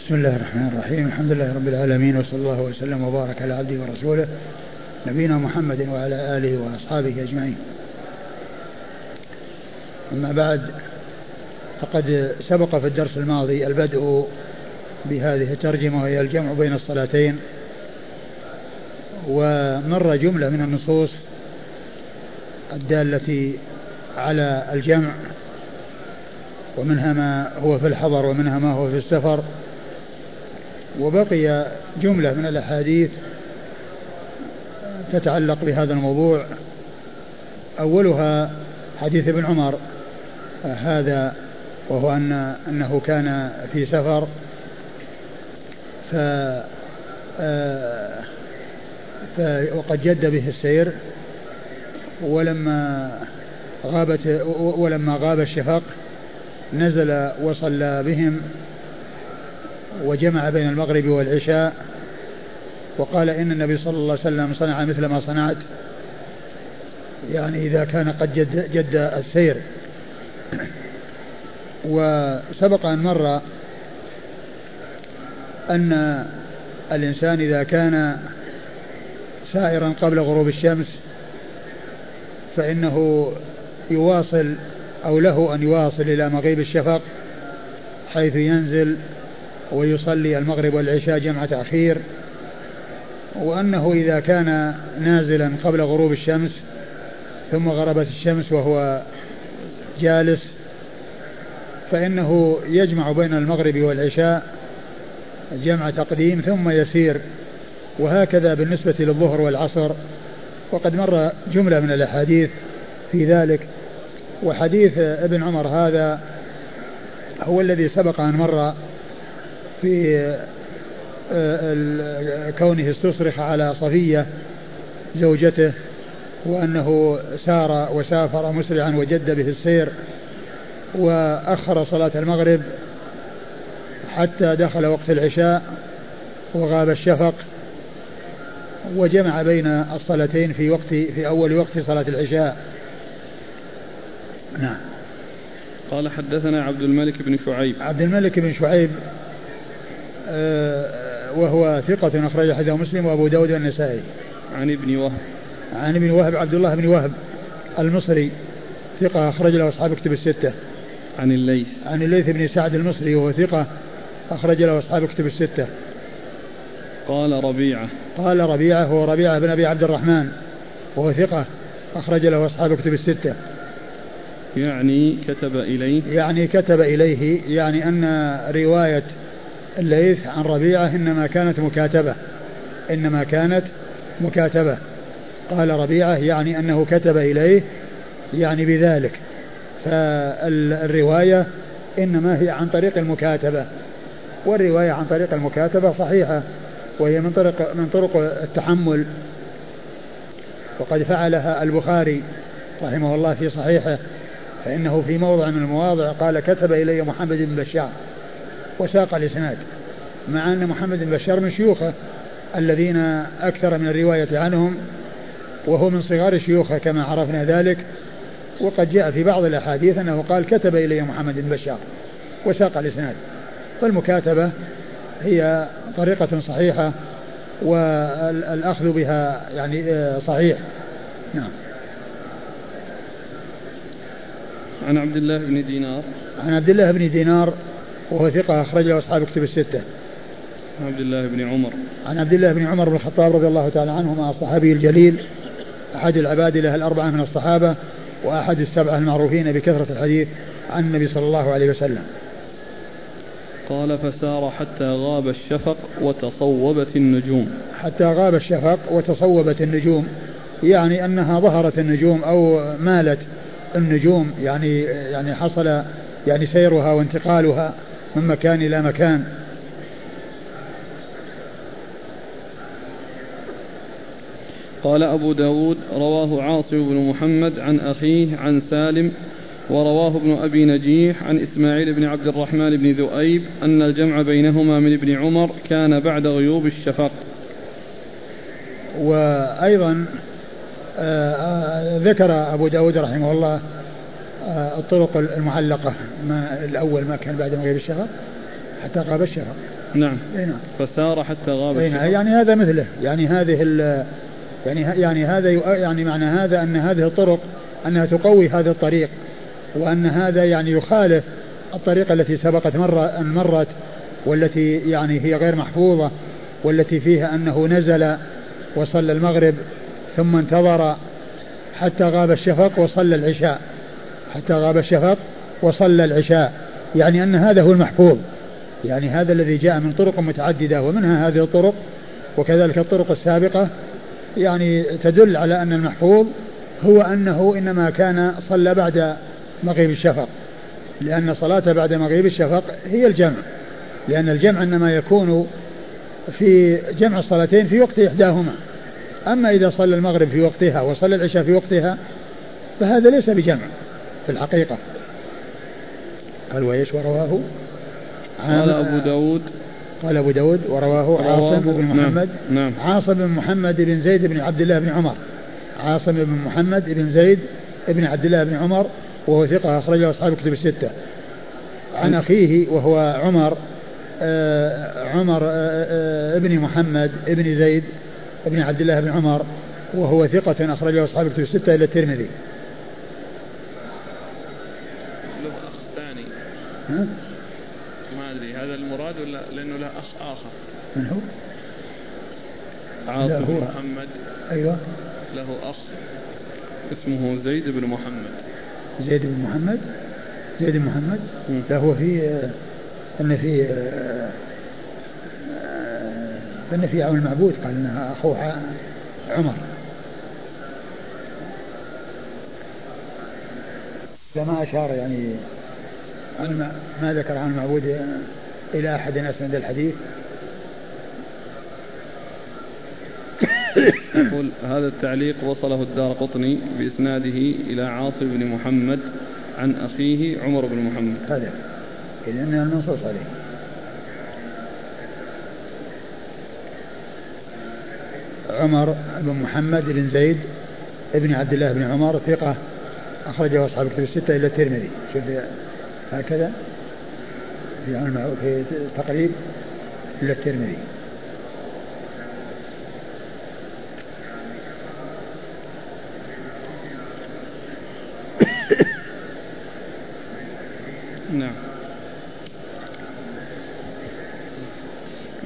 Speaker 1: بسم الله الرحمن الرحيم. الحمد لله رب العالمين وصلى الله وسلم وبارك على عبده ورسوله نبينا محمد وعلى آله وأصحابه أجمعين. أما بعد فقد سبق في الدرس الماضي البدء بهذه الترجمة وهي الجمع بين الصلاتين ومر جملة من النصوص الدالة على الجمع ومنها ما هو في الحضر ومنها ما هو في السفر وبقي جملة من الأحاديث تتعلق بهذا الموضوع. أولها حديث ابن عمر هذا وهو أن أنه كان في سفر ف وقد جد به السير ولما غابت ولما غاب الشفق نزل وصلى بهم وجمع بين المغرب والعشاء وقال إن النبي صلى الله عليه وسلم صنع مثل ما صنعت يعني إذا كان قد جد, جد السير. وسبق أن مر أن الإنسان إذا كان سائرا قبل غروب الشمس فإنه يواصل أو له أن يواصل إلى مغيب الشفق حيث ينزل ويصلي المغرب والعشاء جمع تأخير وأنه إذا كان نازلا قبل غروب الشمس ثم غربت الشمس وهو جالس فإنه يجمع بين المغرب والعشاء جمع تقديم ثم يسير وهكذا بالنسبة للظهر والعصر. وقد مر جملة من الأحاديث في ذلك وحديث ابن عمر هذا هو الذي سبق أن مر في آه، كونه استصرخ على صفية زوجته وأنه سار وسافر مسرعا وجد به السير وأخر صلاة المغرب حتى دخل وقت العشاء وغاب الشفق وجمع بين الصلاتين في وقت في أول وقت صلاة العشاء. نعم.
Speaker 2: قال حدثنا عبد الملك بن شعيب.
Speaker 1: عبد الملك بن شعيب وهو ثقة أخرج حديثه مسلم وأبو داود والنسائي.
Speaker 2: عن ابن وهب.
Speaker 1: عن ابن وهب عبد الله بن وهب المصري ثقة أخرج له أصحاب كتب الستة.
Speaker 2: عن الليث.
Speaker 1: عن الليث بن سعد المصري وهو ثقة أخرج له أصحاب كتب الستة.
Speaker 2: قال ربيعة.
Speaker 1: قال ربيعة هو ربيعة بن أبي عبد الرحمن وهو ثقة أخرج له أصحاب كتب الستة.
Speaker 2: يعني كتب إليه.
Speaker 1: يعني كتب إليه يعني أن رواية الليث عن ربيعة إنما كانت مكاتبة. إنما كانت مكاتبة. قال ربيعة يعني أنه كتب إليه يعني بذلك. فالرواية إنما هي عن طريق المكاتبة. والرواية عن طريق المكاتبة صحيحة وهي من طرق من طرق التحمل. وقد فعلها البخاري رحمه الله في صحيحه فإنه في موضع من المواضع قال كتب إلي محمد بن بشار. وساق الإسناد مع أن محمد بن بشار من شيوخه الذين أكثر من الرواية عنهم وهو من صغار شيوخه كما عرفنا ذلك وقد جاء في بعض الأحاديث أنه قال كتب إلي محمد بن بشار وساق الإسناد. فالمكاتبة هي طريقة صحيحة والأخذ بها يعني آه، صحيح. نعم.
Speaker 2: عن عبد الله بن دينار.
Speaker 1: عن عبد الله بن دينار وهو ثقة أخرج له أصحاب كتب الستة.
Speaker 2: عن عبد الله بن عمر.
Speaker 1: عن عبد الله بن عمر بن الخطاب رضي الله تعالى عنهما الصحابي الجليل أحد العباد له الأربعة من الصحابة وأحد السبعة المعروفين بكثرة الحديث عن النبي صلى الله عليه وسلم.
Speaker 2: قال فسار حتى غاب الشفق وتصوبت النجوم.
Speaker 1: حتى غاب الشفق وتصوبت النجوم يعني أنها ظهرت النجوم أو مالت النجوم يعني يعني حصل يعني سيرها وانتقالها. من مكان إلى مكان.
Speaker 2: قال أبو داود رواه عاصم بن محمد عن أخيه عن سالم ورواه ابن أبي نجيح عن إسماعيل بن عبد الرحمن بن ذؤيب أن الجمع بينهما من ابن عمر كان بعد غيوب الشفق.
Speaker 1: وأيضا آه، آه، ذكر أبو داود رحمه الله الطرق المعلقة ما الأول ما كان بعد مغيب الشفق حتى غاب الشفق
Speaker 2: نعم. نعم. فسار حتى غاب
Speaker 1: الشفق يعني هذا مثله. يعني هذه يعني يعني هذا يعني معنى هذا أن هذه الطرق أنها تقوي هذا الطريق وأن هذا يعني يخالف الطريقة التي سبقت مرة أن مرت والتي يعني هي غير محفوظة والتي فيها أنه نزل وصلى المغرب ثم انتظر حتى غاب الشفق وصلى العشاء. حتى غاب الشفق وصلى العشاء. يعني أن هذا هو المحفوظ. يعني هذا الذي جاء من طرق متعددة ومنها هذه الطرق وكذلك الطرق السابقة. يعني تدل على أن المحفوظ هو أنه إنما كان صلى بعد مغيب الشفق. لأن صلاة بعد مغيب الشفق هي الجمع. لأن الجمع إنما يكون في جمع الصلاتين في وقت إحداهما. أما إذا صلى المغرب في وقتها وصلى العشاء في وقتها فهذا ليس بجمع. في الحقيقة. قال وإيش ورواه؟
Speaker 2: قال أبو داود.
Speaker 1: قال أبو داود ورواه عاصم بن نعم، محمد. نعم. عاصم بن محمد بن زيد بن عبد الله بن عمر. عاصم بن محمد بن زيد بن عبد الله بن عمر وهو ثقة أخرجه أصحاب الكتب الستة. عن أخيه وهو عمر آه عمر آه آه ابن محمد ابن زيد ابن عبد الله بن عمر وهو ثقة أخرجه أصحاب الكتب الستة إلى الترمذي
Speaker 2: الثاني
Speaker 1: ها؟
Speaker 2: ما أدري هذا المراد ولا لأنه له أخ آخر؟
Speaker 1: من هو؟
Speaker 2: عاصم بن محمد.
Speaker 1: أيوه.
Speaker 2: له أخ اسمه زيد بن محمد.
Speaker 1: زيد بن محمد؟ زيد بن محمد؟ لا هو في أن في أن في عون المعبود قال أنها أخوه عمر. ما أشار يعني ما ذكر عن المعبود إلى أحد أسند الحديث؟
Speaker 2: يقول هذا التعليق وصله الدار قطني بإسناده إلى عاصم بن محمد عن أخيه عمر بن محمد.
Speaker 1: هذا. إذن المنصوص عليه. عمر بن محمد بن زيد ابن عبد الله بن عمر ثقة أخرجه أصحاب الكتب الستة إلى الترمذي. شوف هكذا في في تقريب إلى الترمذي.
Speaker 2: نعم.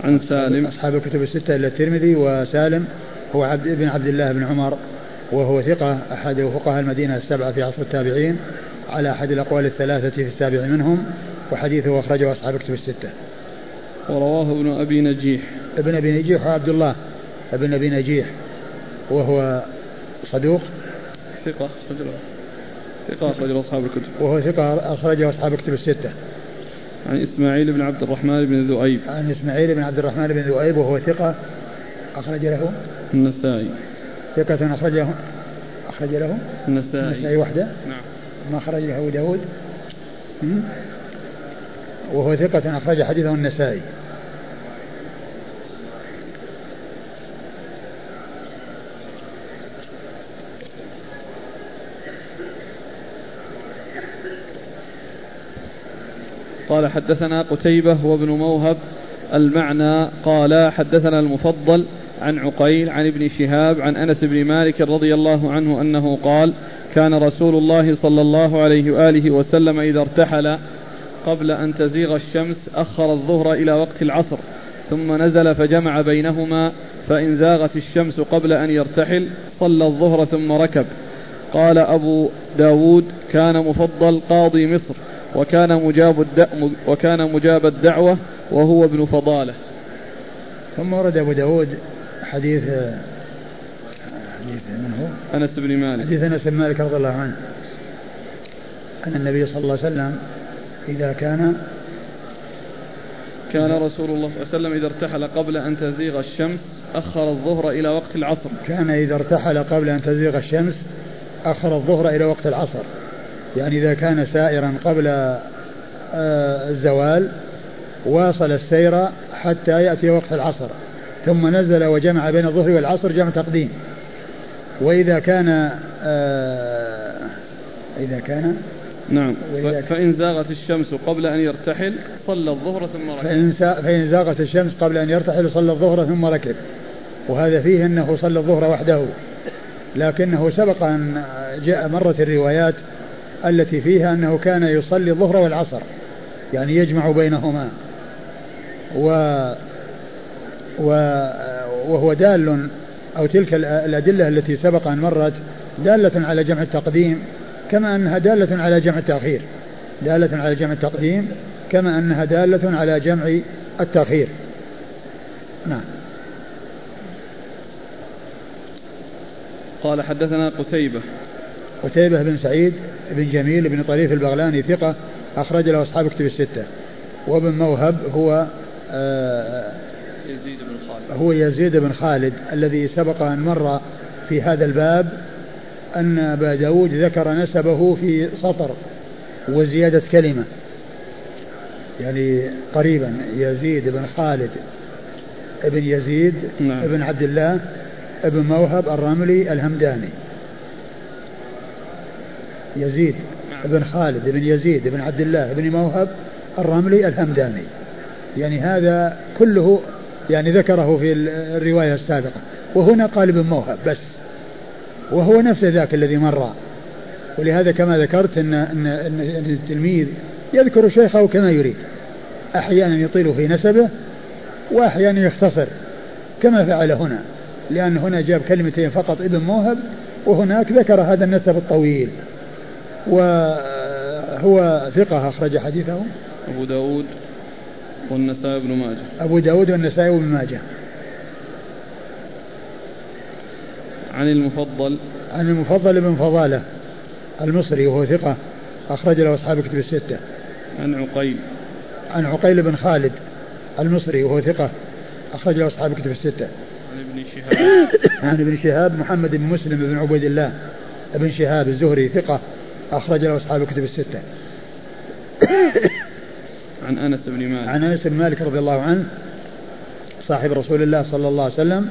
Speaker 2: عن سالم.
Speaker 1: أصحاب الكتب الستة إلا الترمذي وسالم هو عبد ابن عبد الله بن عمر وهو ثقة أحد فقهاء المدينة السبعة في عصر التابعين. على أحد الأقوال الثلاثة في السابع منهم وحديثه أخرجه أصحاب الكتب الستة.
Speaker 2: ورواه ابن أبي نجيح.
Speaker 1: ابن أبي نجيح وعبد الله ابن أبي نجيح وهو صدوق.
Speaker 2: ثقة ثقة أخرجه أصحاب الكتب.
Speaker 1: وهو ثقة أخرجه أصحاب الكتب الستة.
Speaker 2: عن إسماعيل بن عبد الرحمن بن ذؤيب.
Speaker 1: عن إسماعيل بن عبد الرحمن بن ذؤيب وهو ثقة أخرج له.
Speaker 2: النسائي.
Speaker 1: ثقة أخرجه أخرج له.
Speaker 2: النسائي.
Speaker 1: النسائي وحده.
Speaker 2: نعم.
Speaker 1: ما أخرج له أبو داود وهو ثقة أخرج حديثه النسائي.
Speaker 2: قال حدثنا قتيبة وابن موهب المعنى قال حدثنا المفضل عن عقيل عن ابن شهاب عن أنس بن مالك رضي الله عنه أنه قال كان رسول الله صلى الله عليه وآله وسلم إذا ارتحل قبل أن تزيغ الشمس أخر الظهر إلى وقت العصر ثم نزل فجمع بينهما فإن زاغت الشمس قبل أن يرتحل صلى الظهر ثم ركب. قال أبو داود كان مفضل قاضي مصر وكان مجاب وكان مجاب الدعوة وهو ابن فضالة.
Speaker 1: ثم ورد أبو داود حديث حديث من هو؟
Speaker 2: أنس بن مالك.
Speaker 1: حديث أنس بن مالك رضي الله عنه. أن النبي صلى الله عليه وسلم إذا كان
Speaker 2: كان رسول الله صلى الله عليه وسلم إذا ارتحل قبل أن تزيغ الشمس أخر الظهر إلى وقت العصر.
Speaker 1: كان إذا ارتحل قبل أن تزيغ الشمس أخر الظهر إلى وقت العصر. يعني إذا كان سائرا قبل آه، الزوال واصل السير حتى يأتي وقت العصر. ثم نزل وجمع بين الظهر والعصر جمع تقديم. وإذا كان آه، إذا كان
Speaker 2: نعم. فإن زاغت الشمس قبل أن يرتحل صلى الظهر ثم ركب.
Speaker 1: فإن, فإن زاغت الشمس قبل أن يرتحل صلى الظهر ثم ركب. وهذا فيه أنه صلى الظهر وحده. لكنه سبق أن جاء مرت الروايات التي فيها أنه كان يصلي الظهر والعصر يعني يجمع بينهما. و, و وهو دال أو تلك الأدلة التي سبق أن مرت دالة على جمع التقديم كما أنها دالة على جمع التأخير. دالة على جمع التقديم كما أنها دالة على جمع التأخير. نعم.
Speaker 2: قال حدثنا قتيبة.
Speaker 1: قتيبة بن سعيد بن جميل بن طريف البغلاني ثقة أخرج له أصحاب كتب الستة. وابن موهب هو
Speaker 2: آه يزيد
Speaker 1: هو يزيد بن خالد الذي سبق أن مر في هذا الباب أن أبا داود ذكر نسبه في سطر وزيادة كلمة يعني قريبا يزيد بن خالد ابن يزيد نعم. ابن عبد الله ابن موهب الرملي الهمداني يزيد نعم. بن خالد بن يزيد بن عبد الله بن موهب الرملي الهمداني يعني هذا كله يعني ذكره في الرواية السابقة. وهنا قال ابن موهب بس. وهو نفس ذاك الذي مر. ولهذا كما ذكرت ان ان, إن التلميذ يذكر شيخه كما يريد. أحيانا يطيل في نسبه وأحيانا يختصر كما فعل هنا. لأن هنا جاب كلمتين فقط ابن موهب وهناك ذكر هذا النسب الطويل. وهو ثقة أخرج حديثه.
Speaker 2: أبو داود. والنسائي بن ماجه.
Speaker 1: أبو داود والنسائي بن ماجه.
Speaker 2: عن المفضل.
Speaker 1: عن المفضل بن فضالة المصري وهو ثقة أخرج له أصحاب كتب الستة.
Speaker 2: عن عقيل.
Speaker 1: عن عقيل بن خالد المصري وهو ثقة أخرج له أصحاب كتب الستة.
Speaker 2: عن ابن شهاب.
Speaker 1: عن ابن شهاب محمد بن مسلم بن عبيد الله ابن شهاب الزهري ثقة أخرج له أصحاب كتب الستة.
Speaker 2: عن أنس بن مالك.
Speaker 1: عن أنس بن مالك رضي الله عنه صاحب رسول الله صلى الله عليه وسلم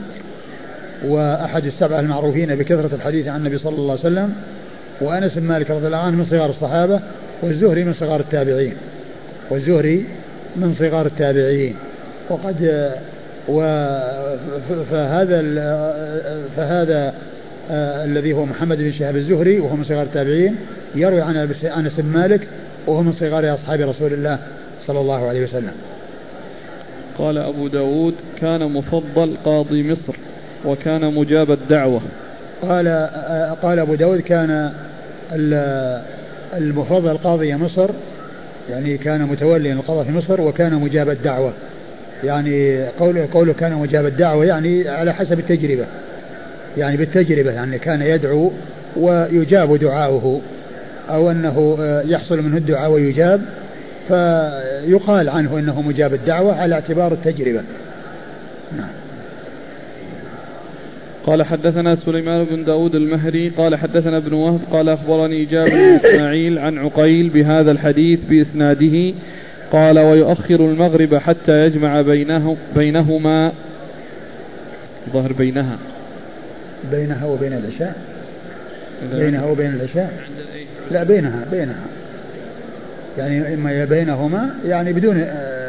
Speaker 1: وأحد السبعة المعروفين بكثرة الحديث عن النبي صلى الله عليه وسلم وأنس بن مالك رضي الله عنه من صغار الصحابة والزهري من صغار التابعين. والزهري من صغار التابعين. وقد و فهذا فهذا آه الذي هو محمد بن شهاب الزهري وهو من صغار التابعين يروي عن أنس بن مالك وهو من صغار أصحاب رسول الله صلى الله عليه وسلم.
Speaker 2: قال أبو داود كان مفضل قاضي مصر وكان مجاب الدعوة.
Speaker 1: قال آه قال أبو داود كان المفضل قاضي مصر يعني كان متوليا القضاء في مصر وكان مجاب الدعوة. يعني قوله قوله كان مجاب الدعوة يعني على حسب التجربة يعني بالتجربة يعني كان يدعو ويجاب دعاؤه أو أنه يحصل منه الدعاء ويجاب فيقال عنه أنه مجاب الدعوة على اعتبار التجربة. نعم.
Speaker 2: قال حدثنا سليمان بن داود المهري قال حدثنا ابن وهب قال أخبرني جابر بن إسماعيل عن عقيل بهذا الحديث بإسناده قال ويؤخر المغرب حتى يجمع بينه بينهما ظهر بينها.
Speaker 1: بينها وبين العشاء؟ بينها وبين العشاء؟ لا بينها بينها. يعني إما بينهما يعني بدون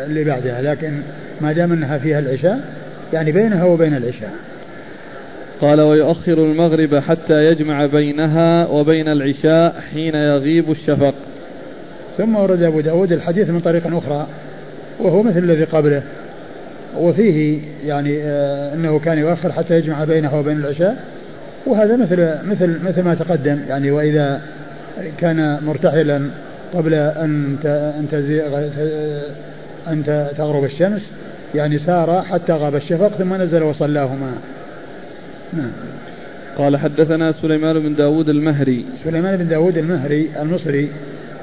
Speaker 1: اللي بعدها لكن ما دام أنها فيها العشاء يعني بينها وبين العشاء.
Speaker 2: قال ويؤخر المغرب حتى يجمع بينها وبين العشاء حين يغيب الشفق.
Speaker 1: ثم ورد أبو داود الحديث من طريق أخرى وهو مثل الذي قبله. وفيه يعني آه أنه كان يؤخر حتى يجمع بينه وبين العشاء. وهذا مثل مثل مثل ما تقدم يعني وإذا كان مرتحلا قبل أن أن تزيغ أن تغرب الشمس؟ يعني سار حتى غاب الشفق ثم نزل وصلاهما.
Speaker 2: نعم. قال حدثنا سليمان بن داود المهري.
Speaker 1: سليمان بن داود المهري المصري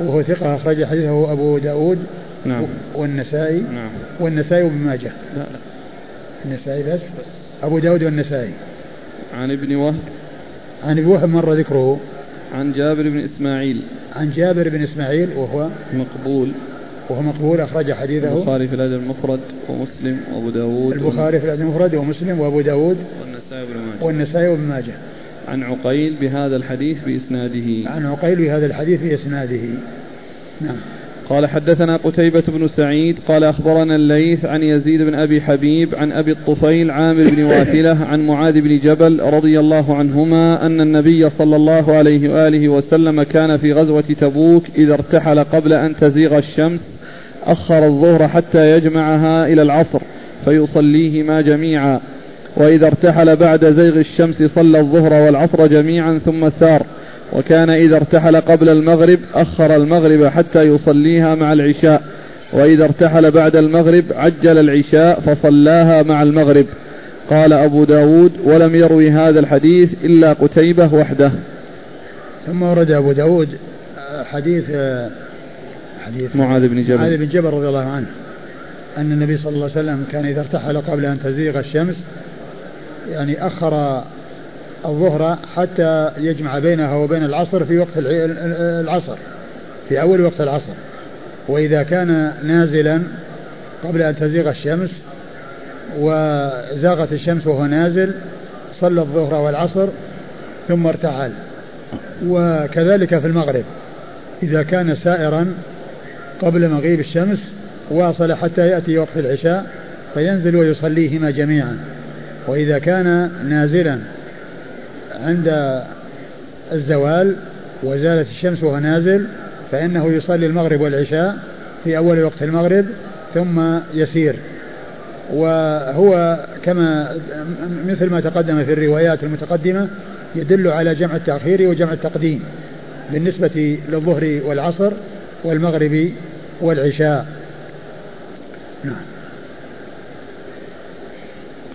Speaker 1: وهو ثقة أخرج حديثه أبو داود
Speaker 2: نعم.
Speaker 1: والنسائي.
Speaker 2: نعم.
Speaker 1: والنسائي وابن ماجه.
Speaker 2: لا. لا
Speaker 1: النسائي بس. أبو داود والنسائي.
Speaker 2: عن ابن وهب.
Speaker 1: عن ابن وهب مر ذكره.
Speaker 2: عن جابر بن إسماعيل.
Speaker 1: عن جابر بن إسماعيل وهو
Speaker 2: مقبول.
Speaker 1: وهو مقبول أخرج حديثه.
Speaker 2: البخاري في الأدب المفرد ومسلم وأبو داود
Speaker 1: البخاري في الأدب المفرد ومسلم وأبو داود
Speaker 2: والنسائي وابن ماجه.
Speaker 1: والنسائي وابن ماجه.
Speaker 2: عن عقيل بهذا الحديث بإسناده.
Speaker 1: عن عقيل بهذا الحديث بإسناده. نعم.
Speaker 2: قال حدثنا قتيبة بن سعيد قال أخبرنا الليث عن يزيد بن أبي حبيب عن أبي الطفيل عامر بن واثلة عن معاذ بن جبل رضي الله عنهما أن النبي صلى الله عليه وآله وسلم كان في غزوة تبوك إذا ارتحل قبل أن تزيغ الشمس أخر الظهر حتى يجمعها إلى العصر فيصليهما جميعا وإذا ارتحل بعد زيغ الشمس صلى الظهر والعصر جميعا ثم سار. وكان إذا ارتحل قبل المغرب أخر المغرب حتى يصليها مع العشاء وإذا ارتحل بعد المغرب عجل العشاء فصلاها مع المغرب. قال أبو داود ولم يروي هذا الحديث إلا قتيبة وحده.
Speaker 1: ثم ورد أبو داود حديث حديث
Speaker 2: معاذ بن جبل.
Speaker 1: معاذ بن جبل رضي الله عنه أن النبي صلى الله عليه وسلم كان إذا ارتحل قبل أن تزيغ الشمس يعني أخر الظهر حتى يجمع بينها وبين العصر في وقت العصر في أول وقت العصر. وإذا كان نازلا قبل أن تزيغ الشمس وزاغت الشمس وهو نازل صلى الظهر والعصر ثم ارتحل وكذلك في المغرب إذا كان سائرا قبل مغيب الشمس واصل حتى يأتي وقت العشاء فينزل ويصليهما جميعا. وإذا كان نازلا عند الزوال وزالت الشمس وهو نازل فإنه يصلي المغرب والعشاء في أول وقت المغرب ثم يسير. وهو كما مثل ما تقدم في الروايات المتقدمة يدل على جمع التأخير وجمع التقديم بالنسبة للظهر والعصر والمغرب والعشاء. نعم.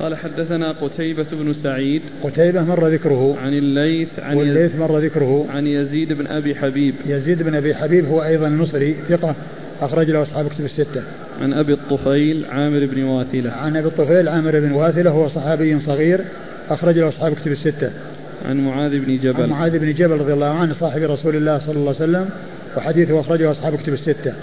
Speaker 2: قال حدثنا قتيبة بن سعيد
Speaker 1: قتيبة مر ذكره.
Speaker 2: عن الليث عن
Speaker 1: والليث مر ذكره.
Speaker 2: عن يزيد بن أبي حبيب.
Speaker 1: يزيد بن أبي حبيب هو أيضا مصري ثقة أخرج له أصحاب كتب الستة.
Speaker 2: عن أبي الطفيل عامر بن واثلة.
Speaker 1: عن أبي الطفيل عامر بن واثلة هو صحابي صغير أخرج له أصحاب كتب الستة.
Speaker 2: عن معاذ بن جبل.
Speaker 1: عن معاذ بن جبل رضي الله عنه صاحب رسول الله صلى الله عليه وسلم وحديثه أخرجه أصحاب كتب الستة.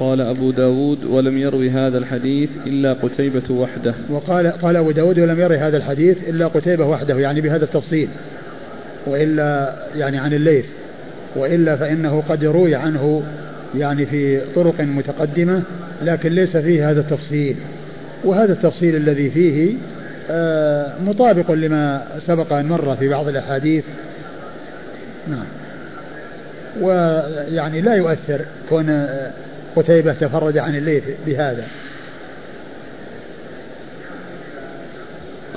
Speaker 2: قال أبو داود ولم يروي هذا الحديث إلا قتيبة وحده.
Speaker 1: وقال قال أبو داود ولم يروي هذا الحديث إلا قتيبة وحده يعني بهذا التفصيل وإلا يعني عن الليث وإلا فإنه قد روي عنه يعني في طرق متقدمة لكن ليس فيه هذا التفصيل. وهذا التفصيل الذي فيه آه، مطابق لما سبق أن مر في بعض الأحاديث. نعم. ويعني لا يؤثر كون آه، قتيبة تفرد عن الليث بهذا.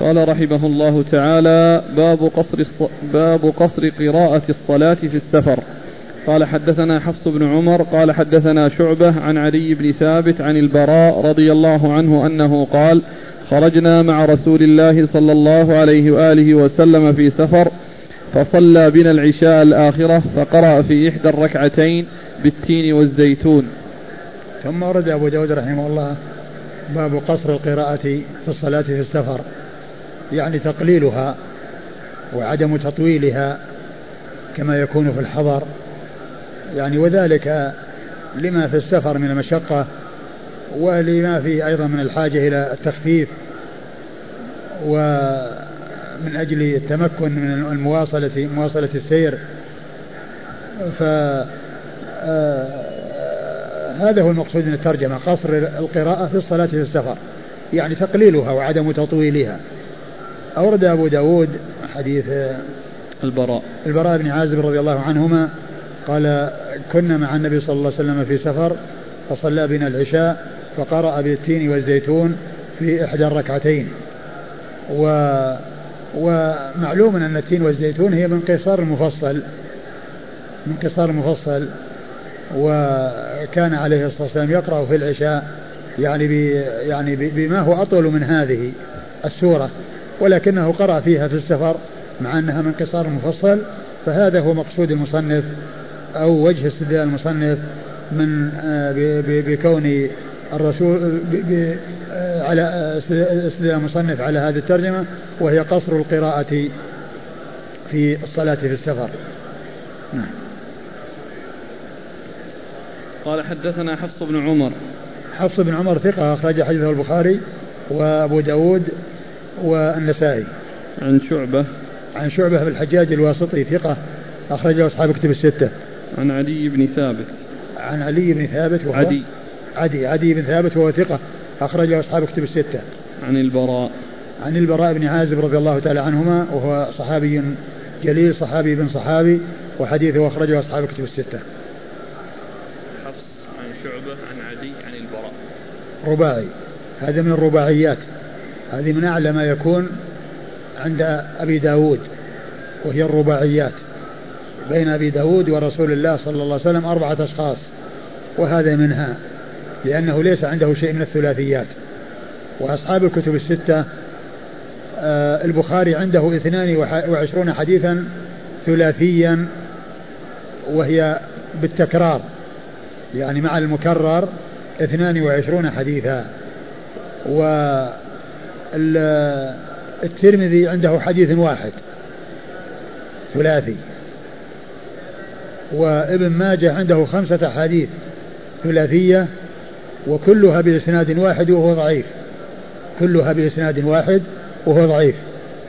Speaker 2: قال رحمه الله تعالى باب قصر باب قصر قراءة الصلاة في السفر. قال حدثنا حفص بن عمر قال حدثنا شعبة عن علي بن ثابت عن البراء رضي الله عنه أنه قال خرجنا مع رسول الله صلى الله عليه وآله وسلم في سفر فصلى بنا العشاء الآخرة فقرأ في إحدى الركعتين بالتين والزيتون.
Speaker 1: ثم ورد أبو داود رحمه الله باب قصر القراءة في الصلاة في السفر يعني تقليلها وعدم تطويلها كما يكون في الحضر يعني وذلك لما في السفر من المشقة ولما فيه أيضا من الحاجة إلى التخفيف ومن أجل التمكن من المواصلة مواصلة السير ف آه، هذا هو المقصود من الترجمة قصر القراءة في الصلاة في السفر يعني تقليلها وعدم تطويلها. أورد أبو داود حديث
Speaker 2: البراء.
Speaker 1: البراء بن عازب رضي الله عنهما قال كنا مع النبي صلى الله عليه وسلم في سفر فصلى بنا العشاء فقرأ بالتين والزيتون في إحدى الركعتين. و ومعلوم أن التين والزيتون هي من قصار المفصل من قصار المفصل. وكان عليه الصلاة والسلام يقرأ في العشاء يعني بي يعني بما هو أطول من هذه السورة ولكنه قرأ فيها في السفر مع أنها من قصار المفصل فهذا هو مقصود المصنف أو وجه استدلال المصنف من آه، بكون الرسول آه، على استدلال المصنف على هذه الترجمة وهي قصر القراءة في الصلاة في السفر. نعم.
Speaker 2: قال حدثنا حفص بن عمر.
Speaker 1: حفص بن عمر ثقة أخرج حديثه البخاري وأبو داود والنسائي.
Speaker 2: عن شعبة.
Speaker 1: عن شعبة بن الحجاج الواسطي ثقة أخرجه أصحاب كتب الستة.
Speaker 2: عن علي بن ثابت.
Speaker 1: عن علي بن ثابت وهو
Speaker 2: عدي.
Speaker 1: عدي. عدي بن ثابت وهو ثقة أخرجه أصحاب كتب الستة.
Speaker 2: عن البراء.
Speaker 1: عن البراء بن عازب رضي الله تعالى عنهما وهو صحابي جليل صحابي بن صحابي وحديثه أخرجه أصحاب كتب الستة
Speaker 2: حفص عن شعبة عن عدي عن البراء
Speaker 1: رباعي. هذا من الرباعيات هذه من أعلى ما يكون عند أبي داود وهي الرباعيات. بين أبي داود ورسول الله صلى الله عليه وسلم أربعة أشخاص وهذا منها لأنه ليس عنده شيء من الثلاثيات. وأصحاب الكتب الستة آه البخاري عنده اثنان وعشرون حديثا ثلاثيا وهي بالتكرار يعني مع المكرر اثنان وعشرون حديثا. والترمذي عنده حديث واحد ثلاثي. وابن ماجه عنده خمسة أحاديث ثلاثية وكلها بإسناد واحد وهو ضعيف. كلها بإسناد واحد وهو ضعيف.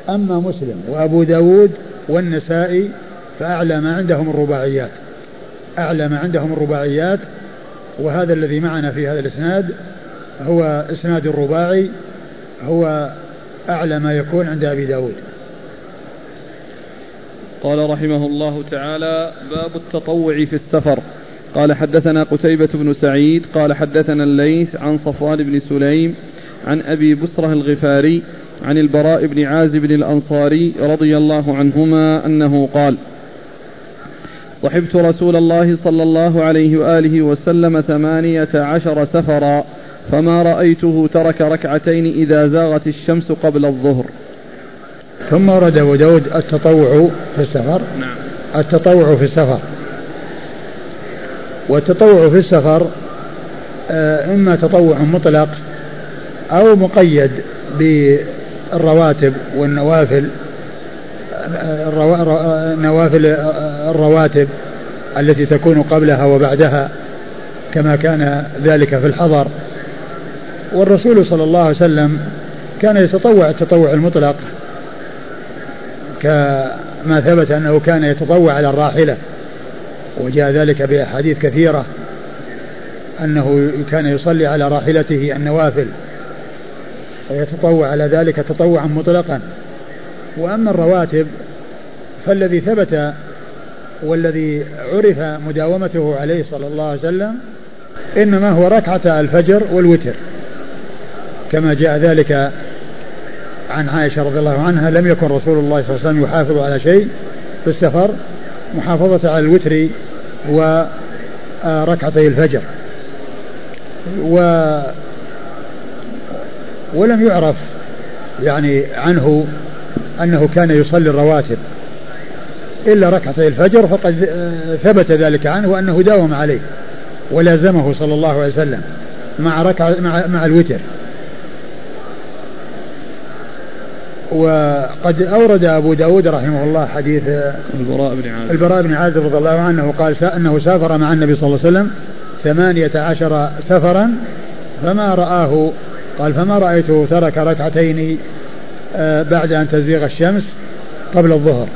Speaker 1: أما مسلم وأبو داود والنسائي فأعلى ما عندهم الرباعيات. أعلى ما عندهم الرباعيات وهذا الذي معنا في هذا الإسناد هو إسناد الرباعي هو أعلى ما يكون عند أبي داود.
Speaker 2: قال رحمه الله تعالى باب التطوع في السفر. قال حدثنا قتيبة بن سعيد قال حدثنا الليث عن صفوان بن سليم عن أبي بسرة الغفاري عن البراء بن عازب الأنصاري رضي الله عنهما أنه قال صحبت رسول الله صلى الله عليه وآله وسلم ثمانية عشر سفرا فما رأيته ترك ركعتين إذا زاغت الشمس قبل الظهر.
Speaker 1: ثم ورد أبو داود التطوع في السفر.
Speaker 2: نعم.
Speaker 1: التطوع في السفر. والتطوع في السفر آه، إما تطوع مطلق أو مقيد بالرواتب والنوافل نوافل الرواتب التي تكون قبلها وبعدها كما كان ذلك في الحضر. والرسول صلى الله عليه وسلم كان يتطوع التطوع المطلق كما ثبت أنه كان يتطوع على الراحلة وجاء ذلك بأحاديث كثيرة أنه كان يصلي على راحلته النوافل ويتطوع على ذلك تطوعا مطلقا. وأما الرواتب فالذي ثبت والذي عرف مداومته عليه صلى الله عليه وسلم إنما هو ركعة الفجر والوتر. كما جاء ذلك عن عائشة رضي الله عنها لم يكن رسول الله صلى الله عليه وسلم يحافظ على شيء في السفر محافظة على الوتر وركعتي الفجر. و ولم يعرف يعني عنه أنه كان يصلي الرواتب. إلا ركعتي الفجر فقد ثبت ذلك عنه وأنه داوم عليه ولازمه صلى الله عليه وسلم مع ركعة مع, مع الوتر. وقد أورد أبو داود رحمه الله حديث
Speaker 2: البراء بن عازب.
Speaker 1: البراء بن عازب رضي الله عنه قال أنه سافر مع النبي صلى الله عليه وسلم ثمانية عشر سفرا فما رآه قال فما رأيته ترك ركعتين بعد أن تزيغ الشمس قبل الظهر.